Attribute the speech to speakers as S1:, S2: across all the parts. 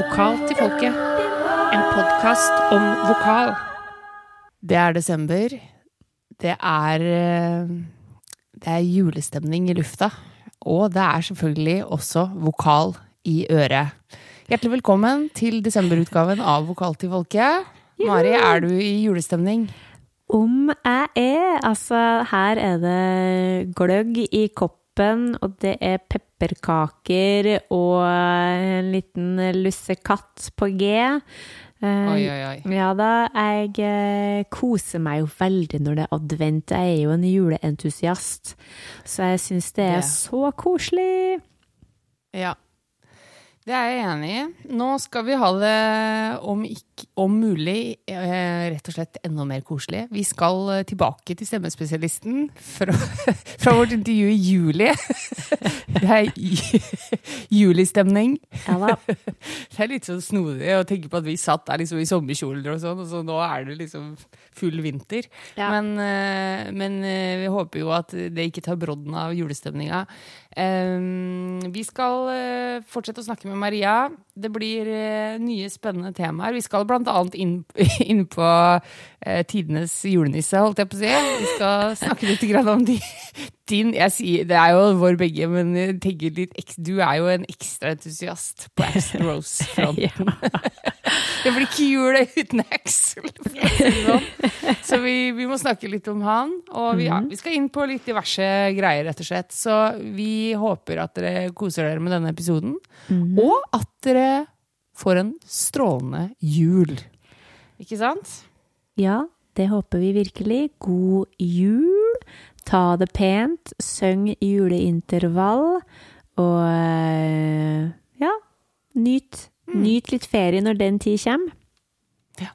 S1: Vokal til folket. En podkast om vokal. Det er desember. Det er eh, Det er julestemning i lufta. Og det er selvfølgelig også vokal i øret. Hjertelig velkommen til desemberutgaven av Vokal til folket. Mari, er du i julestemning?
S2: Om jeg er. Altså, her er det gløgg i koppen, og det er pepperkaker og en liten lussekatt på G. Eh,
S1: Oi, oi, oi.
S2: Ja da, jeg eh, koser meg jo veldig når det er advent. Jeg er jo en juleentusiast, så jeg syns det er
S1: Det.
S2: så koselig.
S1: Ja. Det er jeg enig i. Nå skal vi ha det om, ikke, om mulig eh, rett og slett enda mer koselig. Vi skal eh, tilbake til stemmespesialisten fra, fra vårt intervju i juli. Det er julistemning.
S2: Ja da.
S1: Det er litt sånn snodig å tenke på at vi satt der liksom i sommerkjoler og sånn, og så nå er det liksom full vinter.
S2: Ja.
S1: Men, eh, men vi håper jo at det ikke tar brodden av julestemninga. Eh, vi skal eh, fortsette å snakke med Maria. Det blir eh, nye spennende temaer. Vi skal annet inn, inn på eh, tidenes julenisse, holdt jeg på å si. Vi skal snakke litt om de, din jeg sier, Det er jo vår begge, men litt, du er jo en ekstra entusiast på Axel Rose-fronten. Det blir ikke jul uten Axel, sånn. Så vi, vi må snakke litt om han. Og vi, ja, vi skal inn på litt diverse greier, rett og slett. Så vi håper at dere koser dere med denne episoden. Og at dere får en strålende jul. Ikke sant?
S2: Ja, det håper vi virkelig. God jul. Ta det pent. Syng juleintervall. Og eh, ja, nyt. Nyt litt ferie når den tid kommer.
S1: Ja,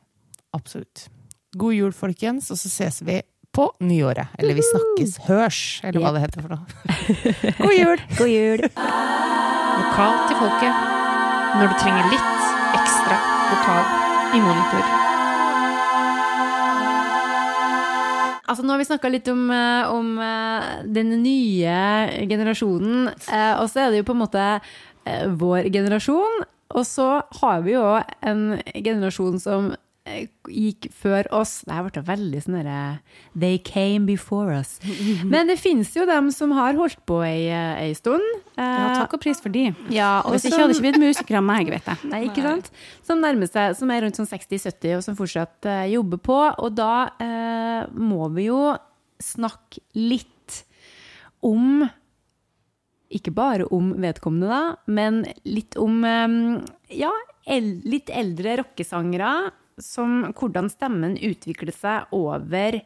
S1: Absolutt. God jul, folkens, og så ses vi på nyåret. Eller vi snakkes, hørs, eller hva det heter for noe. God jul!
S2: God jul.
S1: Vokal til folket. Når du trenger litt ekstra vokal i monitor.
S2: Altså, nå har vi snakka litt om, eh, om eh, den nye generasjonen, eh, og så er det jo på en måte vår generasjon. Og så har vi jo en generasjon som gikk før oss. Det her ble veldig sånn derre They came before us. Men det finnes jo dem som har holdt på ei, eh, ei stund.
S3: Ja,
S2: Eh,
S3: takk og pris for de.
S2: ja, og
S3: Hvis ikke hadde ikke blitt musikere av meg, vet jeg.
S2: Nei, ikke sant? Som nærmer seg, som er rundt sånn 60-70, og som fortsatt uh, jobber på. Og da uh, må vi jo snakke litt om Ikke bare om vedkommende, da, men litt om eh, ja, el, litt eldre rockesangere. Som hvordan stemmen utvikler seg over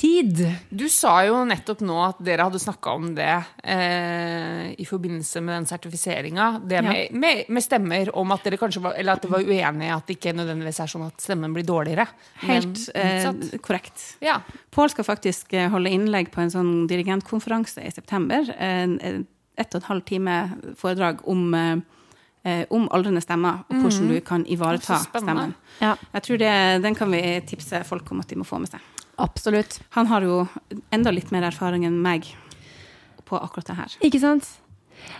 S2: tid.
S1: Du sa jo nettopp nå at dere hadde snakka om det eh, i forbindelse med den sertifiseringa. Det med, med, med stemmer om at dere kanskje var Eller at dere var uenige, at det ikke nødvendigvis er sånn at stemmen blir dårligere.
S3: Helt
S1: men
S3: eh, korrekt.
S1: Ja.
S3: Pål skal faktisk eh, holde innlegg på en sånn dirigentkonferanse i september. Ett og en halv time foredrag om, eh, eh, om aldrende stemmer, og hvordan du kan ivareta stemmen.
S2: Ja,
S3: Jeg tror det, Den kan vi tipse folk om at de må få med seg.
S2: absolutt.
S3: Han har jo enda litt mer erfaring enn meg på akkurat det her.
S2: Ikke sant?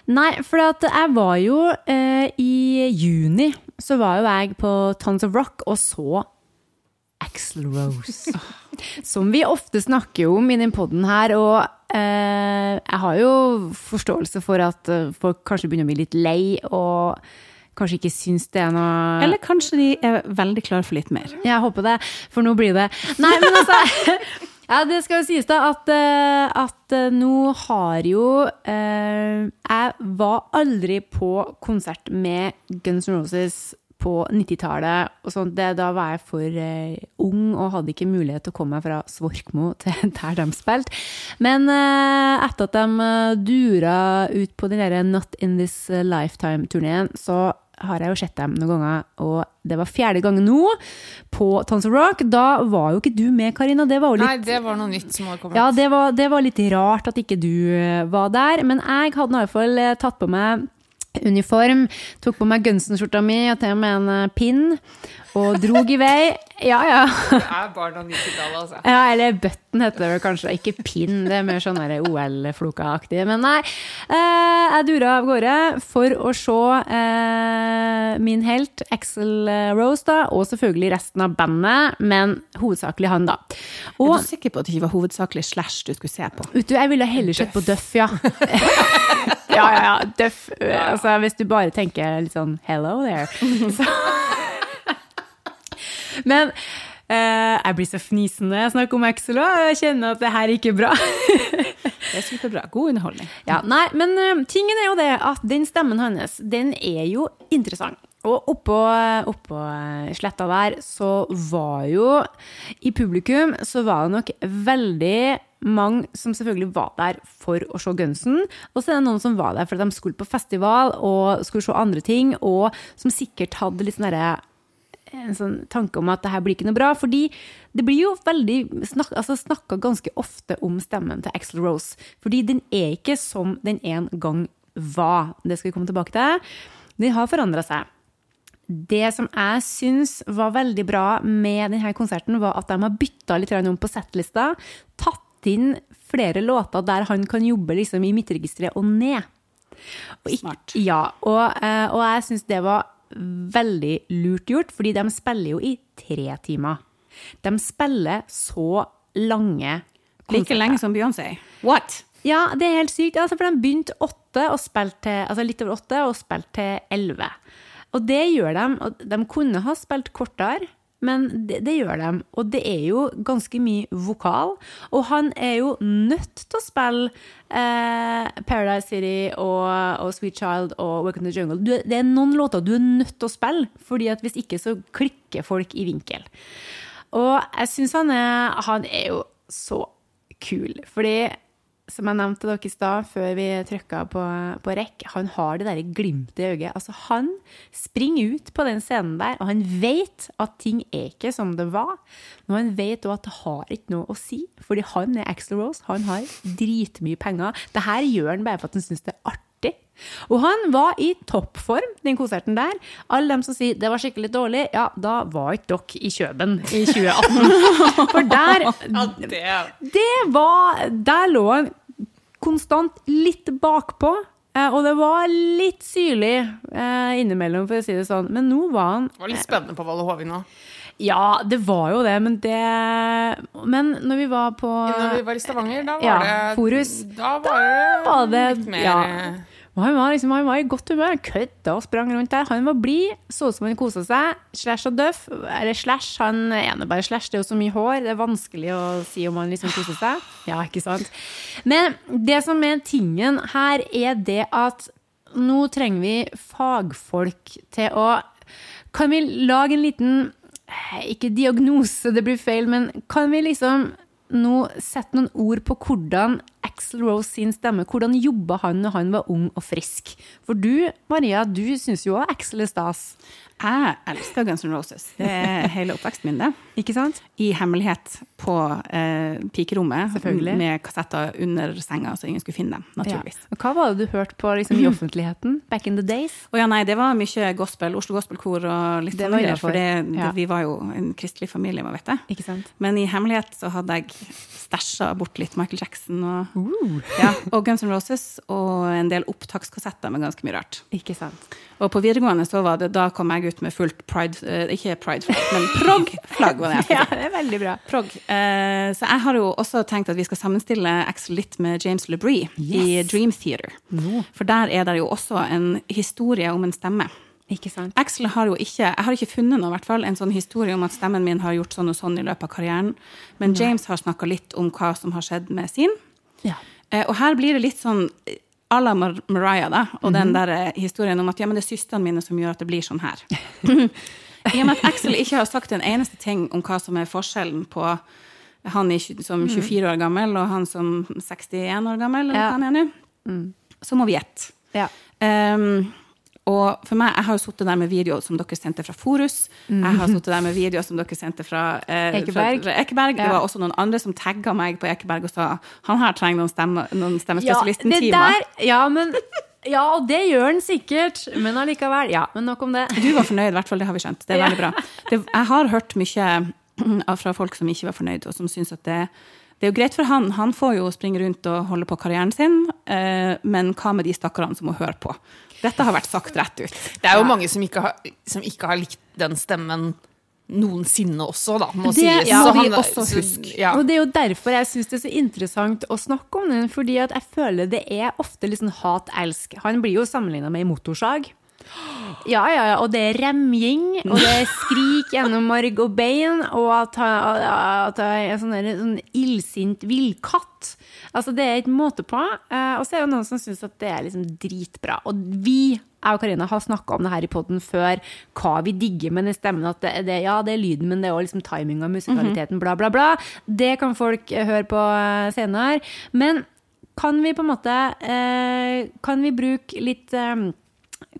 S2: Nei, for jeg var jo eh, I juni så var jo jeg på Tons of Rock og så Axl Rose. Som vi ofte snakker om i den poden her. Og jeg har jo forståelse for at eh, folk kanskje begynner å bli litt lei og kanskje ikke syns det er noe
S3: Eller kanskje de er veldig klar for litt mer.
S2: jeg håper det, for nå blir det Nei, men altså Ja, det skal jo sies da at, eh, at eh, nå har jo eh, Jeg var aldri på konsert med Guns N' Roses på 90-tallet. og sånt. Det, Da var jeg for eh, ung og hadde ikke mulighet til å komme meg fra Svorkmo til der de spilte. Men eh, etter at de eh, dura ut på den der Not In This Lifetime-turneen, så har jeg jo sett dem noen ganger, og det var fjerde gang nå på Tons of Rock. Da var jo ikke du med, Karina. Det var jo litt
S1: Nei, det var noe nytt som hadde kommet.
S2: ja, det var, det var litt rart at ikke du eh, var der, men jeg hadde i hvert fall eh, tatt på meg uniform, tok på meg Gunsen-skjorta mi og til og med en eh, pinn, og drog i vei. Ja, ja.
S1: Det er barn av 90-tallet, altså.
S2: Ja, eller button heter det vel kanskje, ikke pinn. Det er mer sånn OL-floka-aktig. Men nei, eh, jeg dura av gårde for å se eh, min helt, Axel Rose, da, og selvfølgelig resten av bandet, men hovedsakelig han, da. Og,
S3: er du sikker på at det ikke var hovedsakelig Slash du skulle se på?
S2: Vet du, jeg ville heller sett på Duff, ja. ja, ja, ja. Duff. Altså, hvis du bare tenker litt sånn hello there. Så. Men eh, jeg blir så fnisen når jeg snakker om Axel òg. Jeg kjenner at det her ikke er bra.
S3: det er superbra. God underholdning.
S2: Ja, nei, men uh, tingen er jo det at den stemmen hans, den er jo interessant. Og oppå, oppå sletta der så var jo I publikum så var det nok veldig mange som selvfølgelig var der for å se Gunsen. Og så er det noen som var der fordi de skulle på festival og skulle se andre ting, og som sikkert hadde litt sånn en sånn tanke om at det her blir ikke noe bra. Fordi det blir jo veldig snak, altså snakka ganske ofte om stemmen til Axel Rose. Fordi den er ikke som den en gang var. Det skal vi komme tilbake til. Den har forandra seg. Det som jeg syns var veldig bra med denne konserten, var at de har bytta litt om på settlista. Tatt inn flere låter der han kan jobbe liksom i midtregisteret og ned.
S3: Og ikke, Smart.
S2: Ja, og, eh, og jeg syns det var veldig lurt gjort, fordi de spiller jo i tre timer. De spiller så lange
S3: konserter. Like lenge som Beyoncé. What?
S2: Ja, det er helt sykt. Altså, for de begynte åtte og spilte til, altså litt over åtte og spilte til elleve. Og det gjør de. Og de kunne ha spilt kortere, men det, det, gjør de. Og det er jo ganske mye vokal. Og han er jo nødt til å spille eh, Paradise City og, og, Sweet Child og Welcome to the Jungle. Du, det er noen låter du er nødt til å spille, fordi at hvis ikke så klikker folk i vinkel. Og jeg syns han, han er jo så kul. Fordi som jeg nevnte dere i stad, før vi trykka på, på rekk, han har det derre glimtet i øyet. Altså, han springer ut på den scenen der, og han vet at ting er ikke som det var. Men han vet òg at det har ikke noe å si, fordi han er Axel Rose. Han har dritmye penger. Det her gjør han bare for at han syns det er artig. Og han var i toppform, den konserten der. Alle dem som sier det var skikkelig dårlig, ja, da var ikke dere i Kjøben i 2018. For der Det var Der lå han konstant litt bakpå. Eh, og det var litt syrlig eh, innimellom, for å si det sånn. Men nå var han
S1: Det var litt spennende på Valle Hovin òg.
S2: Ja, det var jo det, men det Men når vi var på
S1: Når vi var i Stavanger, da var
S2: ja,
S1: det
S2: Forus,
S1: Da var det,
S2: var det
S1: litt mer
S2: ja. Han var, liksom, han var i godt humør. Han kødda og sprang rundt der. Han var blid, så ut som han kosa seg. Slash og Duff, eller Slash, han ene bare Slash. Det er jo så mye hår. Det er vanskelig å si om han liksom koser seg. Ja, ikke sant? Men det som er tingen her, er det at nå trenger vi fagfolk til å Kan vi lage en liten Ikke diagnose, det blir feil, men kan vi liksom nå sette noen ord på hvordan Axel Rose sin stemme, hvordan jobba han når han var ung og frisk? For du, Maria, du syns jo òg Axel er stas.
S3: Jeg elsker Guns N' Roses. Det er hele oppveksten min, det.
S2: Ikke sant?
S3: I hemmelighet på eh, pikerommet med kassetter under senga, så ingen skulle finne dem. naturligvis.
S2: Ja. Hva var det du hørte på liksom, i offentligheten back in the days?
S3: Oh, ja, nei, Det var mye gospel, Oslo Gospelkor og litt sånn greier. For det, ja. det, vi var jo en kristelig familie, vet det.
S2: Ikke sant?
S3: Men i hemmelighet så hadde jeg stæsja bort litt Michael Jackson og,
S2: uh.
S3: ja, og Guns N' Roses og en del opptakskassetter med ganske mye rart.
S2: Ikke sant?
S3: Og på videregående så var det, da kom jeg ut med fullt pride, eh, ikke pride-flagg, men prog-flagg. var det
S2: Ja, det er veldig bra.
S3: Prog. Eh, så jeg har jo også tenkt at vi skal sammenstille Axel litt med James LeBrie yes. i Dream Theater.
S2: No.
S3: For der er det jo også en historie om en stemme.
S2: Ikke sant?
S3: Axel har jo ikke Jeg har ikke funnet noe, hvert fall, en sånn historie om at stemmen min har gjort sånn og sånn i løpet av karrieren. Men James har snakka litt om hva som har skjedd med sin.
S2: Ja.
S3: Eh, og her blir det litt sånn à la Mariah, da, og mm -hmm. den mhm. der eh, historien om at ja, men det er søstrene mine som gjør at det blir sånn her. I og med at Axel ikke har sagt en eneste ting om hva som er forskjellen på han som 24 mhm. år gammel og han som 61 år gammel, eller hva han er nå,
S2: mm.
S3: så må vi gjette.
S2: Ja.
S3: Um, og for meg, jeg har jo sittet der med video som dere sendte fra Forus. Mm. Jeg har sittet der med video som dere sendte fra,
S2: eh, Ekeberg.
S3: Fra, fra Ekeberg. Ja. Det var også noen andre som tagga meg på Ekeberg og sa han her trenger noen, stemme, noen stemmespesialisten-timer.
S2: Ja, ja, Ja, og det gjør han sikkert, men allikevel. Ja, men nok om det.
S3: Du var fornøyd, i hvert fall. Det har vi skjønt. Det er veldig bra. Det, jeg har hørt mye fra folk som ikke var fornøyd, og som syns at det, det er jo greit for han. Han får jo springe rundt og holde på karrieren sin, eh, men hva med de stakkarene som må høre på? Dette har vært sagt rett ut.
S1: Det er jo mange som ikke, har, som ikke har likt den stemmen noensinne også, da, må
S3: Det
S1: sies.
S3: må
S1: Så
S3: vi
S1: han-
S3: også
S1: så-
S3: huske.
S1: Ja.
S2: Og det er jo derfor jeg syns det er så interessant å snakke om den, fordi at jeg føler det er ofte litt sånn hat-elsk. Han blir jo sammenligna med ei motorsag. Ja, ja, ja, og det er remjing, og det er skrik gjennom marg og bein, og at han er sånn, sånn illsint villkatt. Altså, det er ikke måte på. Eh, Og så er det noen som syns at det er liksom dritbra. Og vi, jeg og Karina, har snakka om det her i poden før, hva vi digger med den stemmen. At det, det, ja, det er lyden, men det er òg liksom timinga, musikaliteten, bla, bla, bla. Det kan folk eh, høre på eh, senere. Men kan vi på en måte Kan vi bruke litt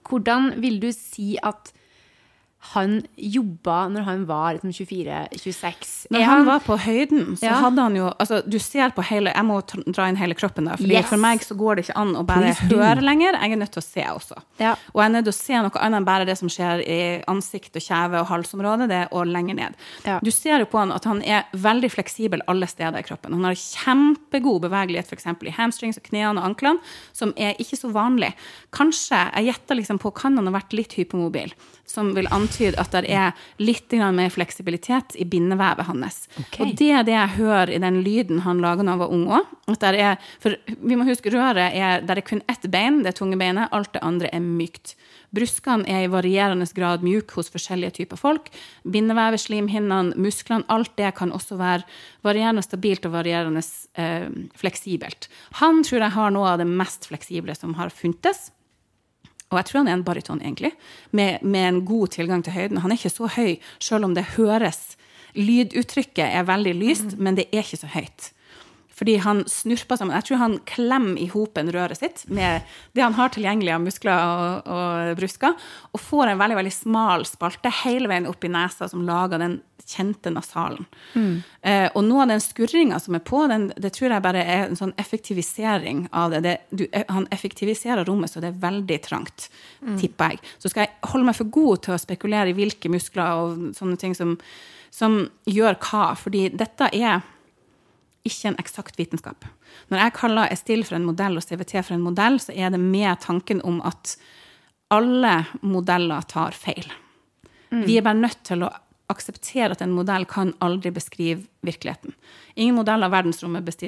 S2: Hvordan vil du si at han jobba når han var liksom 24-26?
S3: Når han var på høyden, så
S2: Ja.
S3: hadde han jo altså, Du ser på hele Jeg må dra inn hele kroppen. Fordi
S2: Yes.
S3: For meg så går det ikke an å bare
S2: Please
S3: høre lenger. Jeg er nødt til å se også.
S2: Ja.
S3: Og jeg er nødt til å se noe annet enn bare det som skjer i ansikt og kjeve og halsområdet, det og lenger ned.
S2: Ja.
S3: Du ser jo på han at han er veldig fleksibel alle steder i kroppen. Han har kjempegod bevegelighet f.eks. i hamstrings og knærne og anklene, som er ikke så vanlig. Kanskje, jeg gjetter liksom på, kan han ha vært litt hypomobil, som vil antyde at det er litt mer fleksibilitet i bindevevet hans.
S2: Okay.
S3: Og det er det jeg hører i den lyden han lager når han var ung òg. For vi må huske, røret er Der er kun ett bein, det tunge beinet. Alt det andre er mykt. Bruskene er i varierende grad mjuke hos forskjellige typer folk. Bindevevet, slimhinnene, musklene, alt det kan også være varierende stabilt og varierende eh, fleksibelt. Han tror jeg har noe av det mest fleksible som har funtes. Og jeg tror han er en baryton, egentlig, med, med en god tilgang til høyden. Han er ikke så høy, selv om det høres Lyduttrykket er veldig lyst, men det er ikke så høyt. Fordi han snurper sammen. Jeg tror han klemmer i hopen røret sitt med det han har tilgjengelig av muskler og, og brusker, og får en veldig veldig smal spalte hele veien opp i nesa som lager den kjente nasalen. Eh, og noe av den skurringa som er på, den, det tror jeg bare er en sånn effektivisering av det. det du, eh, han effektiviserer rommet så det er veldig trangt, tipper jeg. Så skal jeg holde meg for god til å spekulere i hvilke muskler og sånne ting som, som gjør hva, fordi dette er ikke en eksakt vitenskap. Når jeg kaller Estil for en modell og CVT for en modell, så er det med tanken om at alle modeller tar feil. Vi er bare nødt til å akseptere at en modell kan aldri beskrive virkeligheten. Ingen modell av verdensrommet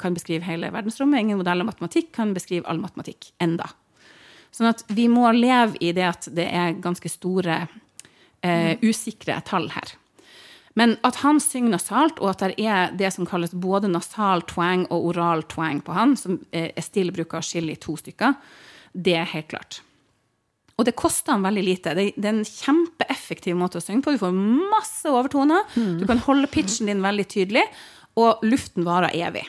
S3: kan beskrive hele verdensrommet. Ingen modell av matematikk kan beskrive all matematikk. Enda. Sånn at vi må leve i det at det er ganske store eh, usikre tall her. Men at han synger nasalt, og at det er det som kalles både nasal twang og oral twang på han, som er Estill bruker å skille i to stykker, det er helt klart. Og det koster han veldig lite. Det er en kjempeeffektiv måte å synge på. Du får masse overtoner. Du kan holde pitchen din veldig tydelig, og luften varer evig.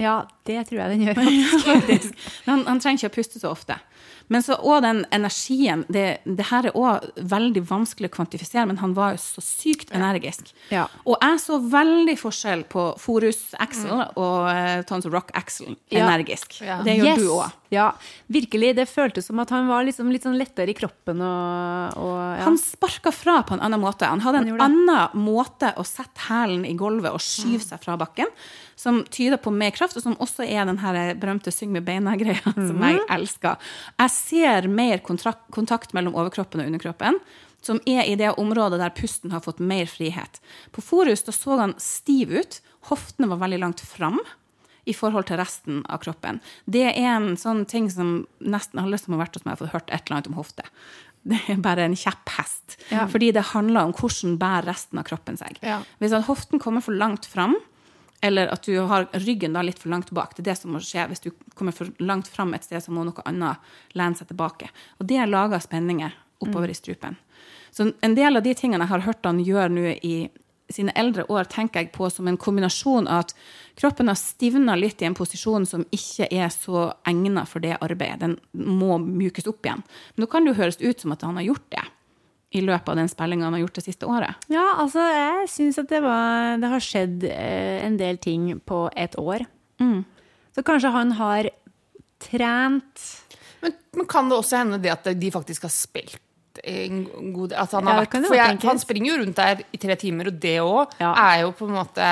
S2: Ja, det tror jeg den gjør.
S3: Faktisk. Men Han, han trenger ikke å puste så ofte. Men så òg den energien det, det her er òg veldig vanskelig å kvantifisere, men han var jo så sykt energisk.
S2: Ja.
S3: Og jeg så veldig forskjell på Forus Axel og uh, Tons of Rock Axel
S2: Ja.
S3: energisk.
S1: Ja.
S3: Det gjør
S2: Yes.
S3: du òg.
S2: Ja, virkelig. Det føltes som at han var liksom litt sånn lettere i kroppen og, og ja.
S3: Han sparka fra på en annen måte. Han hadde en
S2: han
S3: annen måte å sette hælen i gulvet og skyve seg fra bakken, som tyder på mer kraft, og som også er den her berømte syng med beina-greia, som jeg elsker. Jeg ser mer kontrakt, kontakt mellom overkroppen og underkroppen, som er i det området der pusten har fått mer frihet. På Forus da så han stiv ut, hoftene var veldig langt fram i forhold til resten av kroppen. Det er en sånn ting som nesten alle som har vært hos meg, har fått hørt et eller annet om hofte. Det er bare en kjepphest.
S2: Ja.
S3: Fordi det handler om hvordan bærer resten av kroppen seg.
S1: Ja.
S3: Hvis hoften kommer for langt fram, eller at du har ryggen da litt for langt bak, det er det som må skje. Hvis du kommer for langt fram et sted, så må noe annet lene seg tilbake. Og det lager spenninger oppover i strupen. Så en del av de tingene jeg har hørt han gjøre nå i sine eldre år, tenker jeg på som en kombinasjon av at kroppen har stivna litt i en posisjon som ikke er så egnet for det arbeidet. Den må mjukes opp igjen. Men nå kan det jo høres ut som at han har gjort det i løpet av den spillinga han har gjort det siste året.
S2: Ja, altså, jeg syns at det, var, det har skjedd eh, en del ting på et år. Så kanskje han har trent
S1: Men, men kan det også hende det at de faktisk har spilt en god del? altså han, har vært, for jeg, han springer jo rundt der i tre timer, og det òg
S2: Ja.
S1: er jo på en måte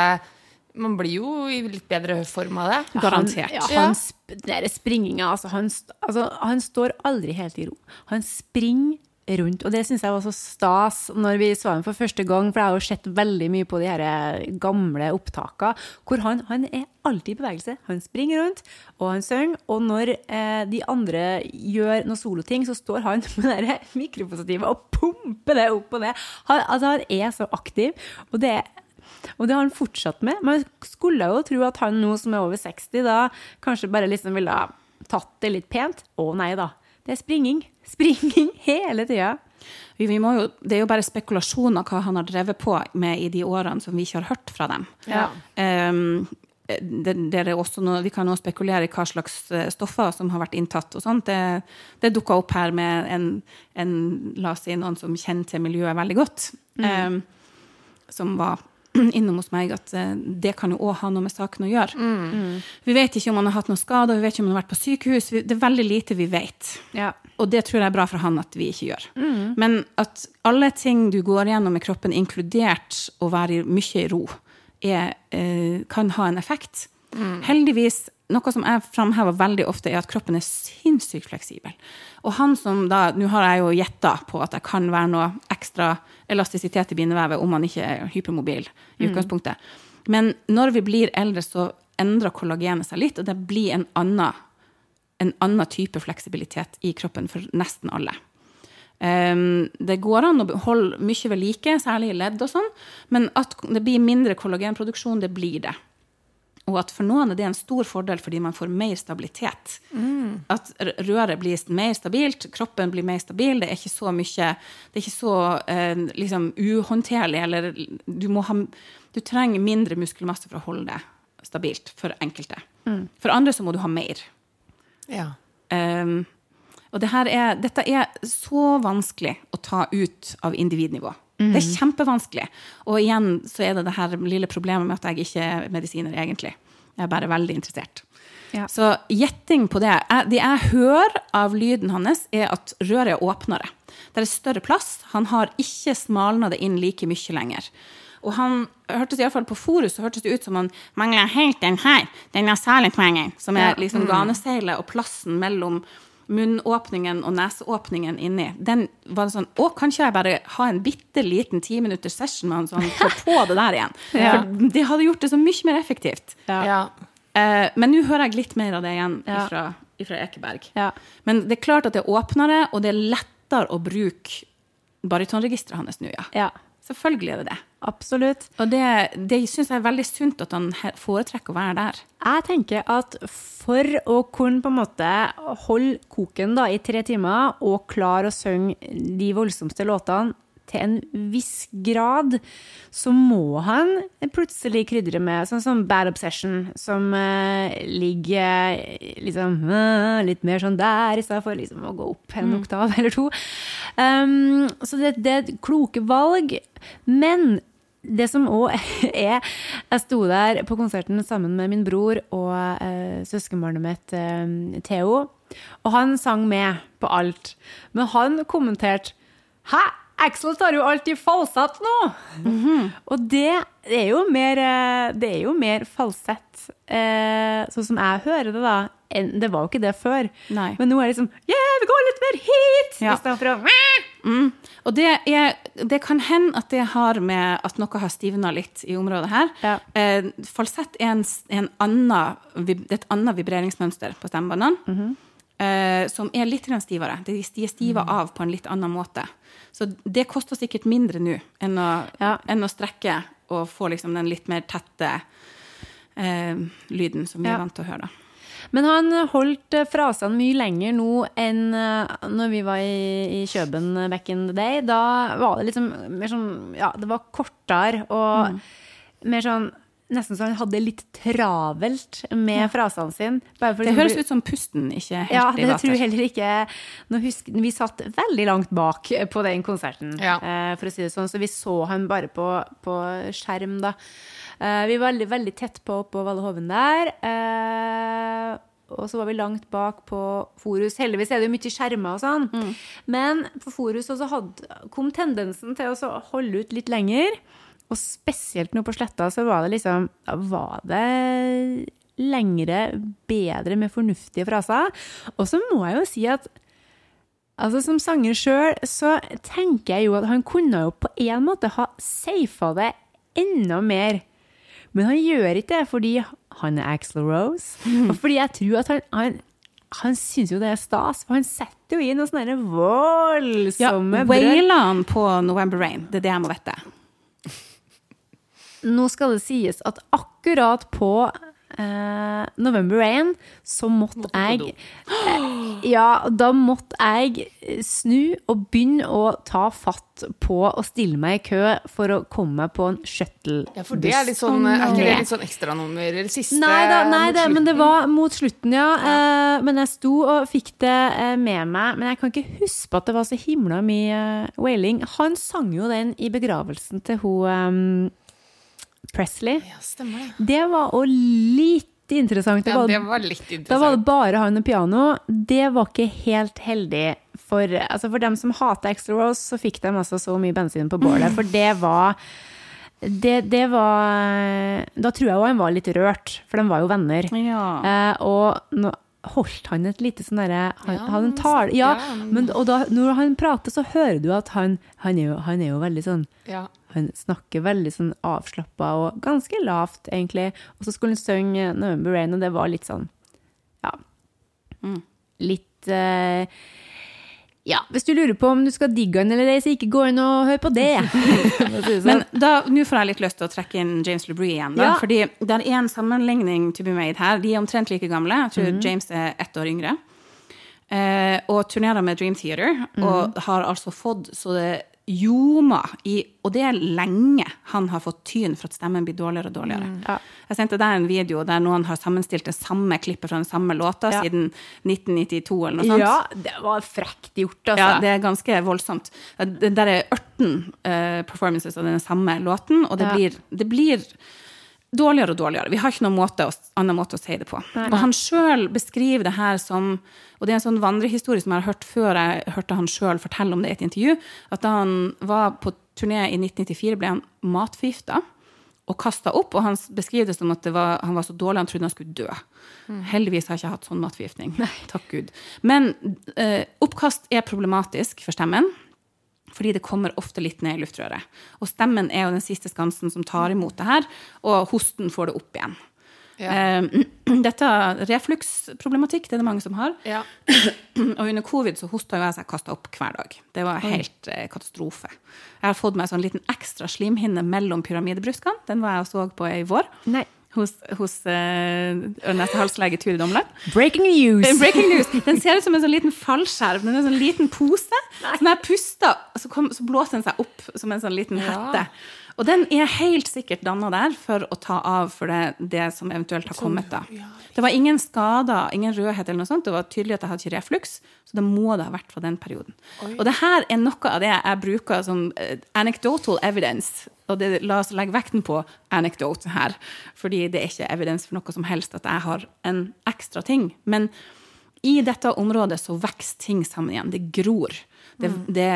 S1: Man blir jo i litt bedre form av det.
S3: Garantert.
S2: Han, ja,
S1: Ja.
S2: han, sp- den springinga, altså han, altså han står aldri helt i ro. Han springer rundt, og det syns jeg var så stas når vi så ham for første gang, for jeg har jo sett veldig mye på de her eh, gamle opptakene, hvor han, han er alltid i bevegelse. Han springer rundt, og han synger, og når eh, de andre gjør noen soloting, så står han med det mikrofonstativet og pumper det opp og ned. Han, altså, han er så aktiv, og det er og det har han fortsatt med. Man skulle jo tro at han nå som er over 60, da kanskje bare liksom ville tatt det litt pent. Å nei da. Det er springing. Springing hele tida.
S3: Det er jo bare spekulasjoner hva han har drevet på med i de årene som vi ikke har hørt fra dem.
S1: Ja.
S3: Um, det, det noe, vi kan også spekulere i hva slags eh, stoffer som har vært inntatt. og sånt. Det, det dukka opp her med en, en, la oss si, noen som kjenner til miljøet veldig godt. Um, som var innom hos meg, at eh, det kan jo òg ha noe med saken å gjøre. Vi vet ikke om han har hatt noen skader, vi vet ikke om han har vært på sykehus. Det er veldig lite vi vet.
S2: Ja.
S3: Og det tror jeg er bra for han at vi ikke gjør. Men at alle ting du går gjennom i kroppen, inkludert å være mye i ro, er, eh, kan ha en effekt. Heldigvis, noe som jeg framhever veldig ofte, er at kroppen er sinnssykt fleksibel. Og han som da Nå har jeg jo gjetta på at det kan være noe ekstra elastisitet i bindevevet om man ikke er hypermobil i utgangspunktet. Men når vi blir eldre, så endrer kollagenet seg litt, og det blir en annen en annen type fleksibilitet i kroppen for nesten alle. Um, det går an å holde mye ved like, særlig i ledd og sånn, men at det blir mindre kollagenproduksjon, det blir det. Og at for noen er det en stor fordel fordi man får mer stabilitet. At røret blir mer stabilt, kroppen blir mer stabil, det er ikke så mye Det er ikke så eh, liksom uhåndterlig, eller du må ha Du trenger mindre muskelmasse for å holde det stabilt for enkelte. For andre så må du ha mer.
S1: Ja.
S3: Um, og det er, dette er så vanskelig å ta ut av individnivå. Det er kjempevanskelig. Og igjen så er det det her lille problemet med at jeg ikke er medisiner, egentlig. Jeg er bare veldig interessert.
S2: Ja.
S3: Så gjetting på det jeg, Det jeg hører av lyden hans, er at røret er åpnere. Det er større plass. Han har ikke smalna det inn like mye lenger. Og han hørtes i hvert fall på Forus så hørtes det ut som han mangla helt den her, den nasale-tvangen, som er liksom ganeseilet og plassen mellom munnåpningen og neseåpningen inni. Den var sånn Å, kan ikke jeg bare ha en bitte liten ti minutters session med han så han får på det der igjen?
S2: Ja.
S3: For det hadde gjort det så mye mer effektivt.
S2: Ja.
S1: ja.
S3: Eh, men nå hører jeg litt mer av det igjen
S2: Ja.
S3: ifra, ifra Ekeberg.
S2: Ja.
S3: Men det er klart at det er åpnere, og det er lettere å bruke barytonregisteret hans nå, ja. Selvfølgelig er det det.
S2: Absolutt.
S3: Og det, det syns jeg er veldig sunt at han foretrekker å være der.
S2: Jeg tenker at for å kunne på en måte holde koken da, i tre timer og klare å synge de voldsomste låtene til en viss grad, så må han plutselig krydre med sånn som Bad Obsession, som uh, ligger eh, liksom uh, litt mer sånn der, i stedet for liksom å gå opp en oktav eller to. Um, så det, det er et kloke valg. Men det som òg er Jeg sto der på konserten sammen med min bror og eh, søskenbarnet mitt eh, Theo. Og han sang med på alt. Men han kommenterte Hæ? Axel tar jo alltid falsett nå! Og det er jo mer, eh, det er jo mer falsett, eh, sånn som jeg hører det, da. Det var jo ikke det før.
S3: Nei.
S2: Men nå er det liksom Yeah, vi går litt mer hit!
S3: Ja.
S2: Istedenfor å
S3: Mm. Og det, er, det kan hende at det har med at noe har stivna litt i området her.
S2: Ja.
S3: Eh, falsett er, en, en annen, det er et annet vibreringsmønster på stemmebåndene. Eh, som er litt stivere. De, er stiva av på en litt annen måte. Så det koster sikkert mindre nå enn
S2: Ja.
S3: enn å strekke og få liksom den litt mer tette eh, lyden som vi
S2: Ja.
S3: er vant til å høre. da.
S2: Men han holdt eh, frasene mye lenger nå enn eh, når vi var i, i Kjøben back in the day. Da var det liksom mer sånn Ja, det var kortere og mer sånn Nesten så han hadde litt travelt med frasene sine. bare for
S3: Det høres ut som pusten ikke helt
S2: ja,
S3: i
S2: det tror jeg heller ikke Nå husker, Vi satt veldig langt bak på den konserten,
S1: Ja.
S2: eh, for å si det sånn, så vi så han bare på, på skjerm, da. Eh, vi var veldig, veldig tett på oppå Valle Hoven der. Eh, og så var vi langt bak på Forus. Heldigvis er det jo mye skjermer og sånn. Men på Forus også hadde, kom tendensen til å holde ut litt lenger. Og spesielt nå på Sletta så var det liksom Var det lengre, bedre, med fornuftige fraser. Og så må jeg jo si at Altså Som sanger sjøl så tenker jeg jo at han kunne jo på en måte ha safa det enda mer. Men han gjør ikke det fordi han er Axel Rose. Og fordi jeg tror at han, han, han syns jo det er stas, for han setter jo inn noen sånne
S3: Ja,
S2: voldsomme brøl.
S3: Wailer han på November Rain? Det er det jeg må vite.
S2: Nå skal det sies at akkurat på eh, November Rain så måtte jeg eh, Ja, da måtte jeg snu og begynne å ta fatt på å stille meg i kø for å komme på en shuttlebuss.
S1: Ja, for det er litt sånn, er ikke det litt sånn ekstranummer? Eller siste
S2: Nei da, nei da, men det var mot slutten, ja. Eh, men jeg sto og fikk det eh, med meg. Men jeg kan ikke huske at det var så himla mye eh, wailing. Han sang jo den i begravelsen til hun eh, Presley.
S1: Ja, stemmer det.
S2: Det var òg litt interessant. Det
S1: Ja, det var litt
S2: da var det bare han og piano. Det var ikke helt heldig. For, altså for dem som hater Extra Rose, så fikk de altså så mye bensin på bålet. For det var det, det var Da tror jeg òg han var litt rørt, for de var jo venner.
S3: Ja.
S2: Eh, og nå holdt han et lite sånn derre Han
S1: Ja, han
S2: Ja,
S1: ja,
S2: men, og da, når han prater, så hører du at han, han, er, jo, han er jo veldig sånn
S1: Ja.
S2: Han snakker veldig sånn avslappa og ganske lavt, egentlig. Og så skulle hun synge 'November Rain', og det var litt sånn Ja.
S3: Mm.
S2: Litt uh, Ja, hvis du lurer på om du skal digge han eller ei, så ikke gå inn og hør på det sånn.
S3: Men da, nå får jeg litt lyst til å trekke inn James LeBrie igjen. Da,
S2: Ja.
S3: Fordi det er en sammenligning to be made her. De er omtrent like gamle. Jeg tror
S2: mm.
S3: James er ett år yngre. Eh, og turnerer med Dream Theater.
S2: Mhm.
S3: Og har altså fått så det ljomer i Og det er lenge han har fått tyn for at stemmen blir dårligere og dårligere.
S2: Mm, Ja.
S3: Jeg sendte deg en video der noen har sammenstilt det samme klippet fra den samme låta
S2: Ja.
S3: siden 1992 eller noe sånt.
S2: Ja, det var frekt gjort, altså.
S3: Ja, det er ganske voldsomt. Det der er 18 uh, performances av den samme låten, og det,
S2: Ja.
S3: blir, det blir dårligere og dårligere. Vi har ikke noen måte å, annen måte å si det på.
S2: Nei.
S3: Og han sjøl beskriver det her som Og det er en sånn vandrehistorie som jeg har hørt før jeg hørte han sjøl fortelle om det i et intervju, at da han var på turné i 1994, ble han matforgifta og kasta opp. Og han beskriver det som at det var, han var så dårlig han trodde han skulle dø. Heldigvis har jeg ikke hatt sånn matforgiftning. Takk Gud. Men eh, oppkast er problematisk for stemmen. Fordi det kommer ofte litt ned i luftrøret. Og stemmen er jo den siste skansen som tar imot det her, og hosten får det opp igjen.
S1: Ja.
S3: Eh, dette refluksproblematikk, det er det mange som har.
S1: Ja.
S3: Og under covid så hosta jo jeg seg kasta opp hver dag. Det var helt eh, katastrofe. Jeg har fått meg sånn liten ekstra slimhinne mellom pyramidebruskene. Den var jeg og så på i vår.
S2: Nei.
S3: Hos, hos uh, øre-nese-halslege Turid Omland.
S2: Breaking news!
S3: Breaking news. Den ser ut som en sånn liten fallskjerm. Den er en sånn liten pose. Så når jeg puster, så, kom, så blåser den seg opp som en sånn liten
S1: Ja.
S3: hette. Og den er helt sikkert danna der for å ta av for det, det som eventuelt har kommet da. Det var ingen skader, ingen rødhet eller noe sånt. Det var tydelig at jeg hadde ikke refluks, så det må det ha vært fra den perioden. Og det her er noe av det jeg bruker som eh, anecdotal evidence. Og det, la oss legge vekten på anecdote her, fordi det er ikke evidens for noe som helst at jeg har en ekstra ting. Men i dette området så vokser ting sammen igjen. Det gror. Det, det,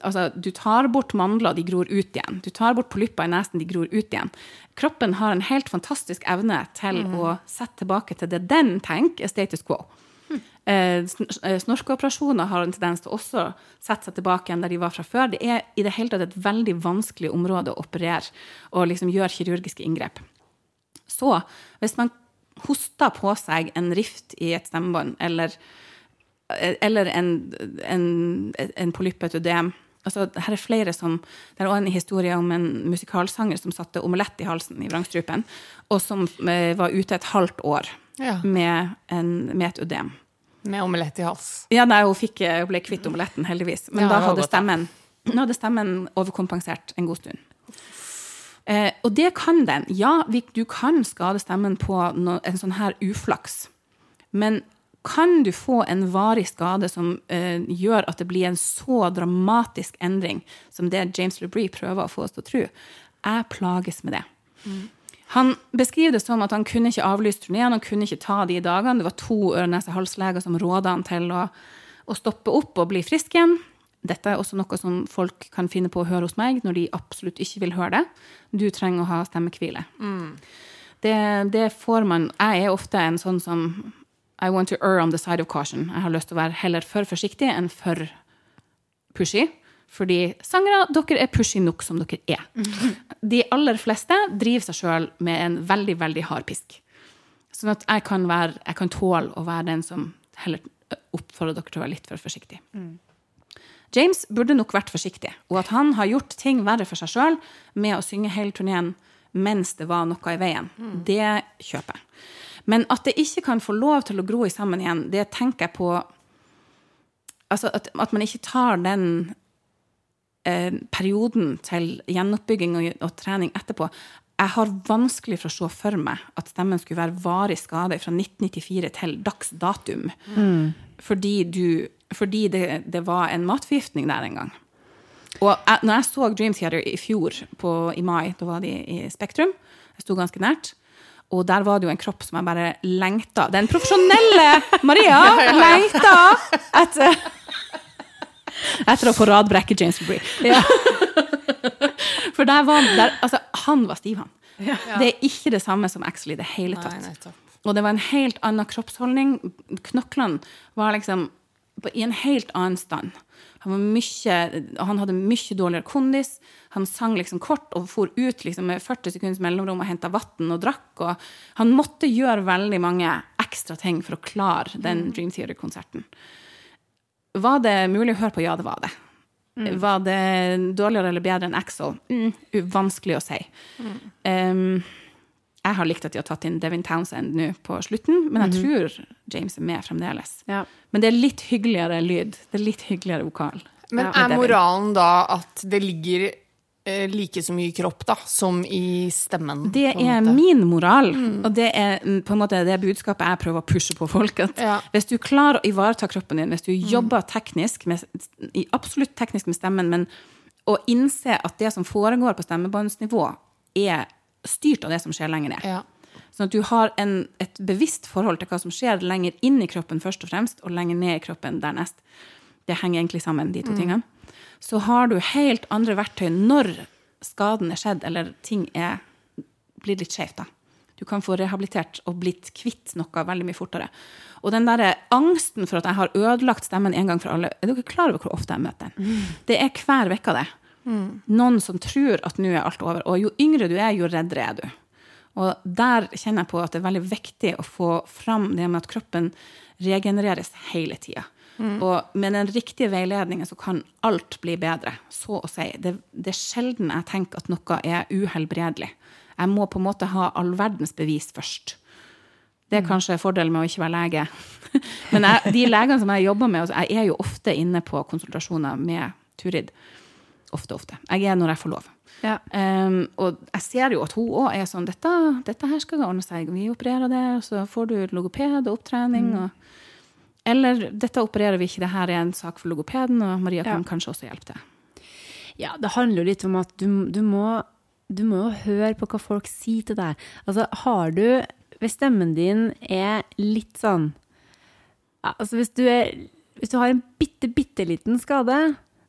S3: altså, du tar bort mandler, de gror ut igjen. Du tar bort polypper i nesen, de gror ut igjen. Kroppen har en helt fantastisk evne til å sette tilbake til det den tenker er status quo. Eh, eh, Snorkeoperasjoner har en tendens til også sette seg tilbake igjen der de var fra før. Det er i det hele tatt et veldig vanskelig område å operere og liksom gjøre kirurgiske inngrep. Så hvis man hoster på seg en rift i et stemmebånd, eller, eller en, en, en polypp, et ødem altså, her er flere som, Det er også en historie om en musikalsanger som satte omelett i halsen i vrangstrupen, og som eh, var ute et halvt år
S1: Ja.
S3: med, en, med et ødem.
S1: Med omelett i hals.
S3: Ja, nei, hun, fikk, hun ble kvitt omeletten, heldigvis. Men
S1: Ja,
S3: da hadde stemmen, hadde stemmen overkompensert en god stund. Eh, og det kan den. Ja, du kan skade stemmen på no, en sånn her uflaks. Men kan du få en varig skade som eh, gjør at det blir en så dramatisk endring som det James LeBrie prøver å få oss til å tro? Jeg plages med det. Han beskriver det som at han kunne ikke avlyse turneen, han kunne ikke ta de dagene. Det var to øre-nese-hals-leger som råda han til å, å, stoppe opp og bli frisk igjen. Dette er også noe som folk kan finne på å høre hos meg når de absolutt ikke vil høre det. Du trenger å ha stemmehvile. Mm. Det, det, får man Jeg er ofte en sånn som I want to err on the side of caution. Jeg har lyst til å være heller for forsiktig enn for pushy. Fordi sangere, dere er pushy nok som dere er. De aller fleste driver seg sjøl med en veldig, veldig hard pisk. Sånn at jeg kan, være, jeg kan tåle å være den som heller oppfordrer dere til å være litt for forsiktig. Mm. James burde nok vært forsiktig, og at han har gjort ting verre for seg sjøl med å synge hele turneen mens det var noe i veien, mm. det kjøper jeg. Men at det ikke kan få lov til å gro i sammen igjen, det tenker jeg på Altså at, at man ikke tar den eh, perioden til gjenoppbygging og, og, trening etterpå Jeg har vanskelig for å se for meg at stemmen skulle være varig skade fra 1994 til dags datum. Mm. Fordi, du, fordi det, det, var en matforgiftning der en gang. Og jeg, når jeg så Dream Theater i fjor, på, i mai, da var de i Spektrum, jeg sto ganske nært, og der var det jo en kropp som jeg bare lengta Den profesjonelle Maria lengta etter etter å få radbrekke James Bree. Ja. For der var der, altså, han var stiv, han. Ja. Det er ikke det samme som Axel i det hele tatt. Nei, og det var en helt annen kroppsholdning. Knoklene var liksom i en helt annen stand. Han, mye, han hadde mye dårligere kondis. Han sang liksom kort og for ut liksom med 40 sekunders mellomrom og henta vann og drakk. Og han måtte gjøre veldig mange ekstra ting for å klare den mm. Dream Theater-konserten. Var det mulig å høre på? Ja, det var det. Mm. Var det dårligere eller bedre enn Axel? Mm, vanskelig å si. Mm. Um, jeg har likt at de har tatt inn Devin Townsend nå på slutten, men jeg -hmm. tror James er med fremdeles. Ja. Men det er litt hyggeligere lyd. Det er litt hyggeligere vokal.
S1: Men er moralen da at det ligger like så mye kropp da, som i stemmen.
S3: Det er min moral, mm. og det er mm, på en måte det budskapet jeg prøver å pushe på folk. Ja. Hvis du klarer å ivareta kroppen din, hvis du mm. jobber teknisk, med, absolutt teknisk med stemmen, men å innse at det som foregår på stemmebåndsnivå, er styrt av det som skjer lenger ned. Ja. Sånn at du har en, et bevisst forhold til hva som skjer lenger inn i kroppen først og fremst, og lenger ned i kroppen dernest. Det henger egentlig sammen, de to mm. tingene så har du helt andre verktøy når skaden er skjedd, eller ting er, blir litt skjevt. Du kan få rehabilitert og blitt kvitt noe veldig mye fortere. Og den der angsten for at jeg har ødelagt stemmen en gang for alle Er dere klar over hvor ofte jeg møter den? Mm. Det er hver uke, det. Mm. Noen som tror at nå er alt over. Og jo yngre du er, jo reddere er du. Og der kjenner jeg på at det er veldig viktig å få fram det med at kroppen regenereres hele tida. Mm. Og med den riktige veiledningen så kan alt bli bedre, så å si. Det, det er sjelden jeg tenker at noe er uhelbredelig. Jeg må på en måte ha all verdens bevis først. Det er mm. kanskje fordelen med å ikke være lege. Men jeg, de legene som jeg jobber med, altså, jeg er jo ofte inne på konsultasjoner med Turid. Ofte, ofte. Jeg er når jeg får lov. Ja. Um, og jeg ser jo at hun òg er sånn dette, dette, her skal ordne seg. Vi opererer det, og så får du logoped og opptrening. Mm. og eller dette opererer vi ikke, det her er en sak for logopeden, og Maria kan ja. kanskje også hjelpe til.
S2: Ja, det handler jo litt om at du, du, må, du må jo høre på hva folk sier til deg. Altså, har du Hvis stemmen din er litt sånn Altså, hvis du, er, hvis du har en bitte, bitte liten skade,